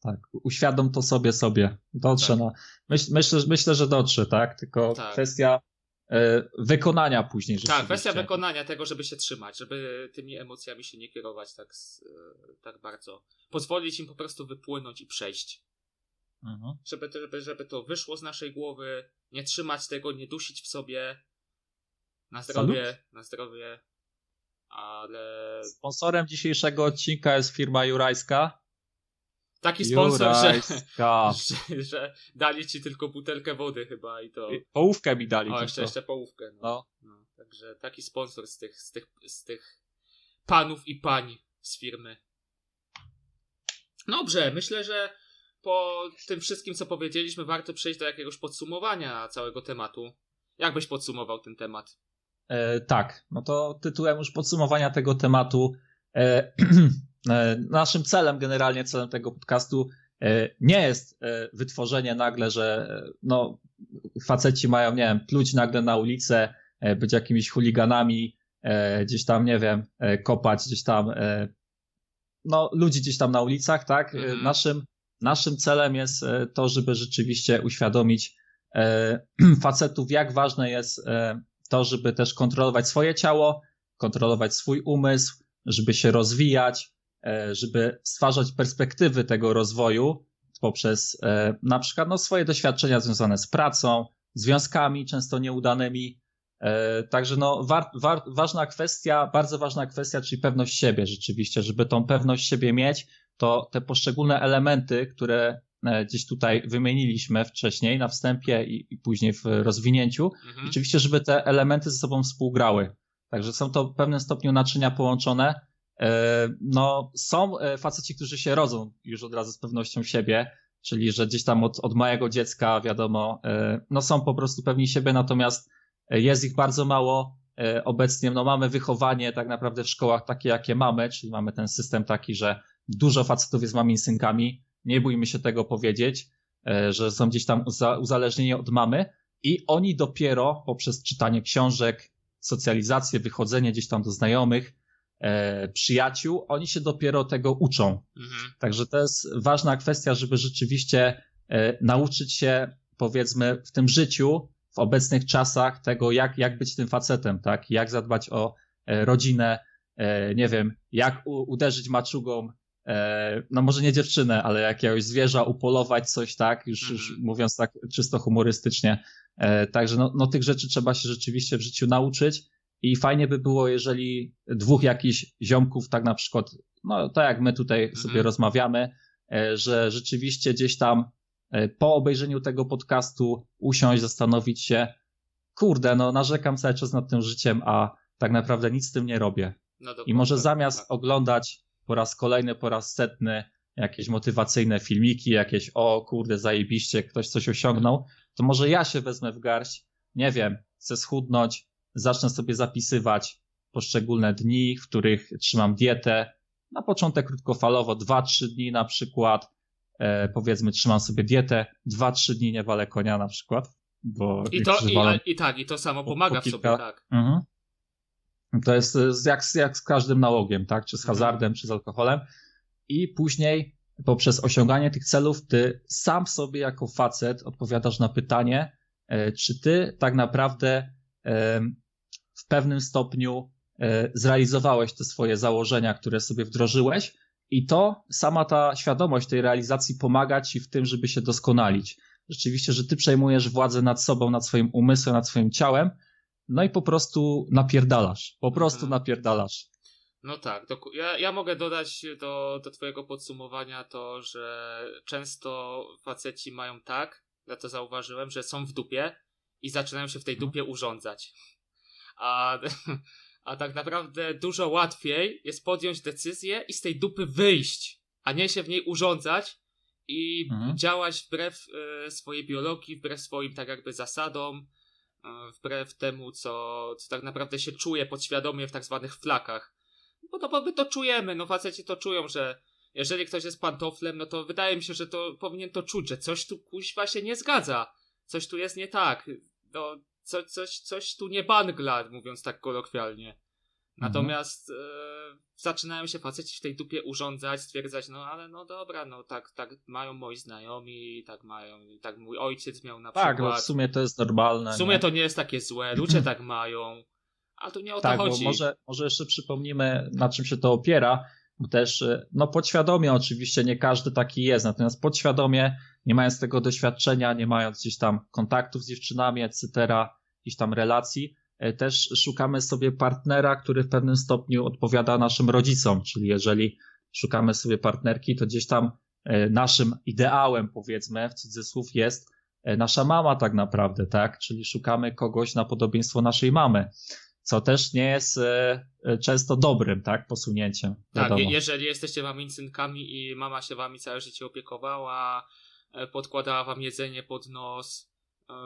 Tak. Uświadom to sobie, sobie. Dotrze, Tak. no. Myśl, myślę, myślę, że dotrze, tak? Tylko Tak. kwestia e, wykonania później Tak, kwestia wykonania tego, żeby się trzymać, żeby tymi emocjami się nie kierować tak, e, tak bardzo. Pozwolić im po prostu wypłynąć i przejść. Mhm. Żeby, to- żeby, żeby to wyszło z naszej głowy, nie trzymać tego, nie dusić w sobie. Na zdrowie, na zdrowie. Ale Sponsorem dzisiejszego odcinka jest firma Jurajska. Taki sponsor, że, *laughs* że, że dali ci tylko butelkę wody chyba i to. Połówkę mi dali. O, jeszcze, jeszcze połówkę. No. No. No, także taki sponsor z tych, z, tych, z tych panów i pań z firmy. Dobrze, myślę, że po tym wszystkim, co powiedzieliśmy, warto przejść do jakiegoś podsumowania całego tematu. Jak byś podsumował ten temat? E, tak, no to tytułem już podsumowania tego tematu. E, *clears throat* naszym celem, generalnie celem tego podcastu e, nie jest e, wytworzenie nagle, że e, no, faceci mają, nie wiem, pluć nagle na ulicę, e, być jakimiś chuliganami, e, gdzieś tam, nie wiem, e, kopać gdzieś tam, e, no, ludzi gdzieś tam na ulicach, tak? E, Mhm. Naszym, naszym celem jest e, to, żeby rzeczywiście uświadomić e, *clears throat* facetów, jak ważne jest e, to, żeby też kontrolować swoje ciało, kontrolować swój umysł, żeby się rozwijać, e, żeby stwarzać perspektywy tego rozwoju poprzez e, na przykład no, swoje doświadczenia związane z pracą, związkami często nieudanymi. E, Także no, war, war, ważna kwestia, bardzo ważna kwestia, czyli pewność siebie rzeczywiście, żeby tą pewność siebie mieć, to te poszczególne elementy, które e, gdzieś tutaj wymieniliśmy wcześniej na wstępie i, i później w rozwinięciu, Mhm. Oczywiście, żeby te elementy ze sobą współgrały. Także są to w pewnym stopniu naczynia połączone. E, No, są e, faceci, którzy się rodzą już od razu z pewnością siebie, czyli że gdzieś tam od, od małego dziecka, wiadomo, e, no są po prostu pewni siebie, natomiast jest ich bardzo mało. Obecnie no, mamy wychowanie tak naprawdę w szkołach takie, jakie mamy, czyli mamy ten system taki, że dużo facetów jest mamisynkami. Nie bójmy się tego powiedzieć, że są gdzieś tam uza- uzależnieni od mamy. I oni dopiero poprzez czytanie książek, socjalizację, wychodzenie gdzieś tam do znajomych, e, przyjaciół, oni się dopiero tego uczą. Mhm. Także to jest ważna kwestia, żeby rzeczywiście e, nauczyć się, powiedzmy, w tym życiu, w obecnych czasach, tego, jak, jak być tym facetem, tak? Jak zadbać o e, rodzinę, nie wiem, jak u, uderzyć maczugą, no może nie dziewczynę, ale jakiegoś zwierza, upolować coś, tak? Już, już Mhm. mówiąc tak czysto humorystycznie. Także no, no tych rzeczy trzeba się rzeczywiście w życiu nauczyć i fajnie by było, jeżeli dwóch jakichś ziomków, tak na przykład, no tak jak my tutaj sobie Mhm. rozmawiamy, e, że rzeczywiście gdzieś tam e, po obejrzeniu tego podcastu usiąść, zastanowić się, kurde, no narzekam cały czas nad tym życiem, a tak naprawdę nic z tym nie robię. No I może tak, zamiast tak. oglądać po raz kolejny, po raz setny jakieś motywacyjne filmiki, jakieś o kurde, zajebiście, ktoś coś osiągnął, to może ja się wezmę w garść, nie wiem, chcę schudnąć, zacznę sobie zapisywać poszczególne dni, w których trzymam dietę. Na początek krótkofalowo, 2-3 dni na przykład, e, powiedzmy, trzymam sobie dietę, 2-3 dni nie walę konia na przykład, bo I to, i, walą- i tak, i to samo po- pomaga po w sobie, kilka- tak. Mhm. To jest e, z- jak, z- jak z każdym nałogiem, tak? Czy z Mhm. hazardem, czy z alkoholem. I później poprzez osiąganie tych celów, ty sam sobie jako facet odpowiadasz na pytanie, e, czy ty tak naprawdę w pewnym stopniu e, zrealizowałeś te swoje założenia, które sobie wdrożyłeś i to sama ta świadomość tej realizacji pomaga ci w tym, żeby się doskonalić. Rzeczywiście, że ty przejmujesz władzę nad sobą, nad swoim umysłem, nad swoim ciałem, no i po prostu napierdalasz. Po prostu Mhm. napierdalasz. No tak, doku- ja, ja mogę dodać do, do twojego podsumowania to, że często faceci mają tak, ja to zauważyłem, że są w dupie i zaczynają się w tej Mhm. dupie urządzać. A, a tak naprawdę dużo łatwiej jest podjąć decyzję i z tej dupy wyjść, a nie się w niej urządzać i Mhm. działać wbrew e, swojej biologii, wbrew swoim tak jakby zasadom, e, wbrew temu, co, co tak naprawdę się czuje podświadomie w tak zwanych flakach. Bo to, bo my to czujemy, no faceci to czują, że jeżeli ktoś jest pantoflem, no to wydaje mi się, że to powinien to czuć, że coś tu kuźwa się nie zgadza. Coś tu jest nie tak. No, co, coś, coś tu nie bangla, mówiąc tak kolokwialnie. Natomiast e, zaczynają się faceci w tej dupie urządzać, stwierdzać, no ale no dobra, no tak, tak mają moi znajomi, tak mają, tak mój ojciec miał na Tak, no przykład. w sumie to jest normalne. w sumie nie? to nie jest takie złe, ludzie tak mają, a tu nie o Tak, to bo chodzi. może, może jeszcze przypomnimy, na czym się to opiera, bo też, y, no podświadomie oczywiście nie każdy taki jest, natomiast podświadomie, nie mając tego doświadczenia, nie mając gdzieś tam kontaktów z dziewczynami, etc., jakichś tam relacji, y, też szukamy sobie partnera, który w pewnym stopniu odpowiada naszym rodzicom, czyli jeżeli szukamy sobie partnerki, to gdzieś tam y, naszym ideałem, powiedzmy, w cudzysłów jest nasza mama tak naprawdę, tak? Czyli szukamy kogoś na podobieństwo naszej mamy co też nie jest e, e, często dobrym, tak, posunięciem. Tak, Wiadomo. je- jeżeli jesteście mamicynkami i mama się wami całe życie opiekowała, e, podkładała wam jedzenie pod nos,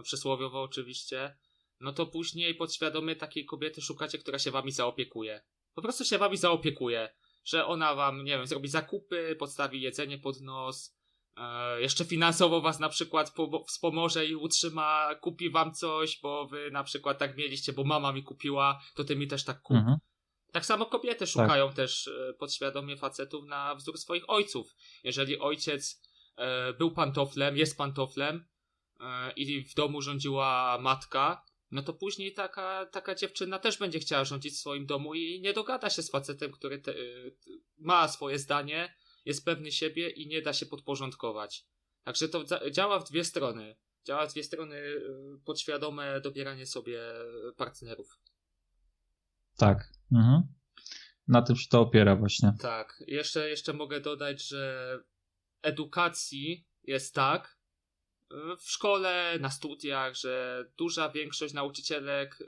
przysłowiowo oczywiście, no to później podświadomie takiej kobiety szukacie, która się wami zaopiekuje. Po prostu się wami zaopiekuje, że ona wam, nie wiem, zrobi zakupy, podstawi jedzenie pod nos, jeszcze finansowo was na przykład po- wspomoże i utrzyma, kupi wam coś, bo wy na przykład tak mieliście, bo mama mi kupiła, to ty mi też tak kup. Mhm. Tak samo kobiety szukają też e, podświadomie facetów na wzór swoich ojców. Jeżeli ojciec e, był pantoflem, jest pantoflem e, i w domu rządziła matka, no to później taka, taka dziewczyna też będzie chciała rządzić w swoim domu i nie dogada się z facetem, który te, e, ma swoje zdanie, jest pewny siebie i nie da się podporządkować. Także to działa w dwie strony. Działa w dwie strony e, podświadome dobieranie sobie partnerów. Tak. Mhm. Na tym się to opiera właśnie. Tak, jeszcze, jeszcze mogę dodać, że edukacji jest tak y, w szkole, na studiach, że duża większość nauczycielek y,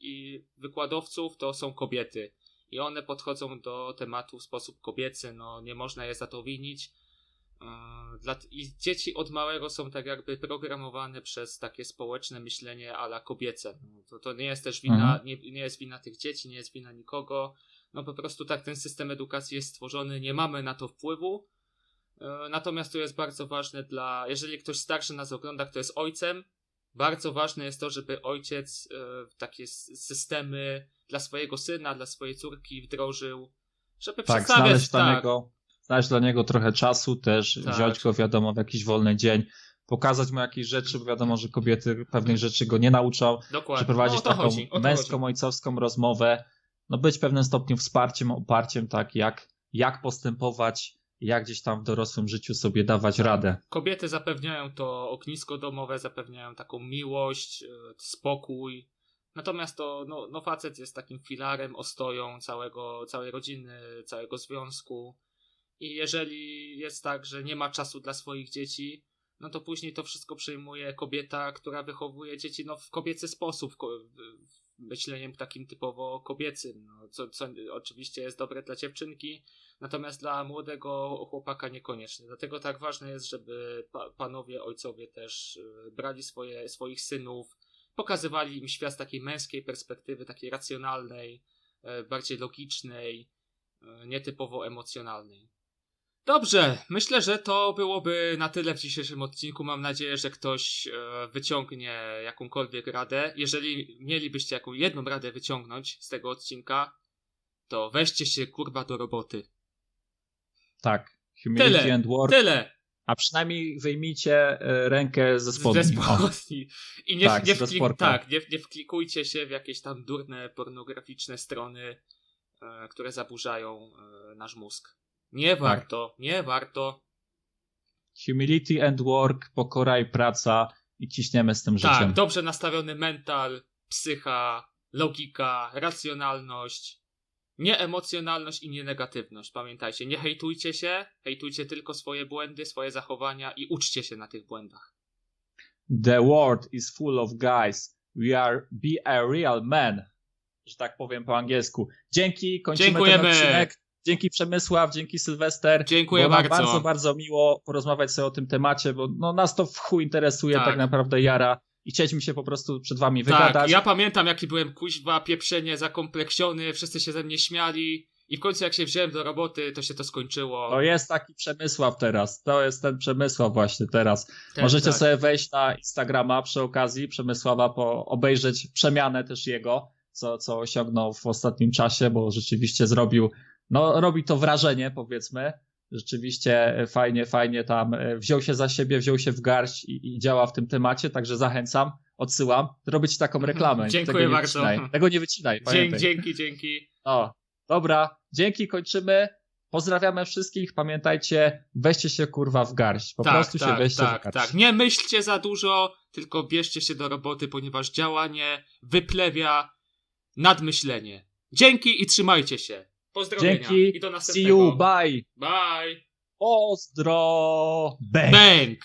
i wykładowców to są kobiety. I one podchodzą do tematu w sposób kobiecy, no nie można je za to winić. Dla, I dzieci od małego są tak jakby programowane przez takie społeczne myślenie ala kobiece. No, to, to nie jest też wina, Mhm. nie, nie jest wina tych dzieci, nie jest wina nikogo. No po prostu tak ten system edukacji jest stworzony, nie mamy na to wpływu. E, Natomiast to jest bardzo ważne dla, jeżeli ktoś starszy nas ogląda, kto jest ojcem, bardzo ważne jest to, żeby ojciec e, takie systemy dla swojego syna, dla swojej córki wdrożył, żeby Tak, przedstawiać znaleźć dla, tak, niego, znaleźć dla niego trochę czasu też, Tak. wziąć go wiadomo w jakiś wolny dzień, pokazać mu jakieś rzeczy, bo wiadomo, że kobiety pewnych rzeczy go nie nauczą, dokładnie. przeprowadzić No, taką chodzi, męską, ojcowską rozmowę, no być w pewnym stopniu wsparciem, oparciem, tak, jak, jak postępować, jak gdzieś tam w dorosłym życiu sobie dawać radę. Kobiety zapewniają to ognisko domowe, zapewniają taką miłość, e, spokój. Natomiast to, no, no facet jest takim filarem, ostoją całego, całej rodziny, całego związku. I jeżeli jest tak, że nie ma czasu dla swoich dzieci, no to później to wszystko przejmuje kobieta, która wychowuje dzieci no, w kobiecy sposób, myśleniem takim typowo kobiecym, no, co, co oczywiście jest dobre dla dziewczynki, natomiast dla młodego chłopaka niekoniecznie. Dlatego tak ważne jest, żeby pa- panowie, ojcowie też y, brali swoje, swoich synów, pokazywali im świat z takiej męskiej perspektywy, takiej racjonalnej, y, bardziej logicznej, y, nietypowo emocjonalnej. Dobrze, myślę, że to byłoby na tyle w dzisiejszym odcinku. Mam nadzieję, że ktoś e, wyciągnie jakąkolwiek radę. Jeżeli mielibyście jaką jedną radę wyciągnąć z tego odcinka, to weźcie się kurwa do roboty. Tak. Humility Tyle, and work. Tyle! A przynajmniej wyjmijcie e, rękę ze spodni. Ze spodni. *laughs* I nie, Tak, nie, wklik, tak, nie, nie wklikujcie się w jakieś tam durne, pornograficzne strony, e, które zaburzają e, nasz mózg. Nie Tak. warto, nie warto. Humility and work, pokora i praca i ciśniemy z tym Tak, życiem. dobrze nastawiony mental, psycha, logika, racjonalność, nieemocjonalność i nienegatywność. Pamiętajcie, nie hejtujcie się, hejtujcie tylko swoje błędy, swoje zachowania i uczcie się na tych błędach. The world is full of guys. We are be a real man. Że tak powiem po angielsku. Dzięki, kończymy Dziękujemy. ten odcinek. Dzięki Przemysław, dzięki Sylwester. Dziękuję bardzo. bardzo, bardzo miło porozmawiać sobie o tym temacie, bo no, nas to w chuj interesuje Tak. tak, naprawdę jara i chcieliśmy się po prostu przed wami wygadać. Tak, ja pamiętam jaki byłem kuźwa, pieprzenie, zakompleksiony, wszyscy się ze mnie śmiali i w końcu jak się wziąłem do roboty, to się to skończyło. To jest taki Przemysław teraz. To jest ten Przemysław właśnie teraz. Ten, Możecie tak. sobie wejść na Instagrama przy okazji Przemysława, po, obejrzeć przemianę też jego. co, co osiągnął w ostatnim czasie, bo rzeczywiście zrobił, no robi to wrażenie, powiedzmy. Rzeczywiście e, fajnie, fajnie tam e, wziął się za siebie, wziął się w garść i, i działa w tym temacie, także zachęcam, odsyłam. Robić taką reklamę. Dziękuję tego bardzo. Wycinaj. Tego nie wycinaj, Dzięki, pamiętaj. dzięki, dzięki. O, dobra, dzięki, kończymy. Pozdrawiamy wszystkich. Pamiętajcie, weźcie się kurwa w garść. Po tak, prostu się tak, weźcie tak, w garść. tak. Nie myślcie za dużo, tylko bierzcie się do roboty, ponieważ działanie wyplewia nadmyślenie. Dzięki i trzymajcie się. Pozdrowienia. Dzięki. I do See następnego. you, bye. Bye. Pozdro. Bang. Bang.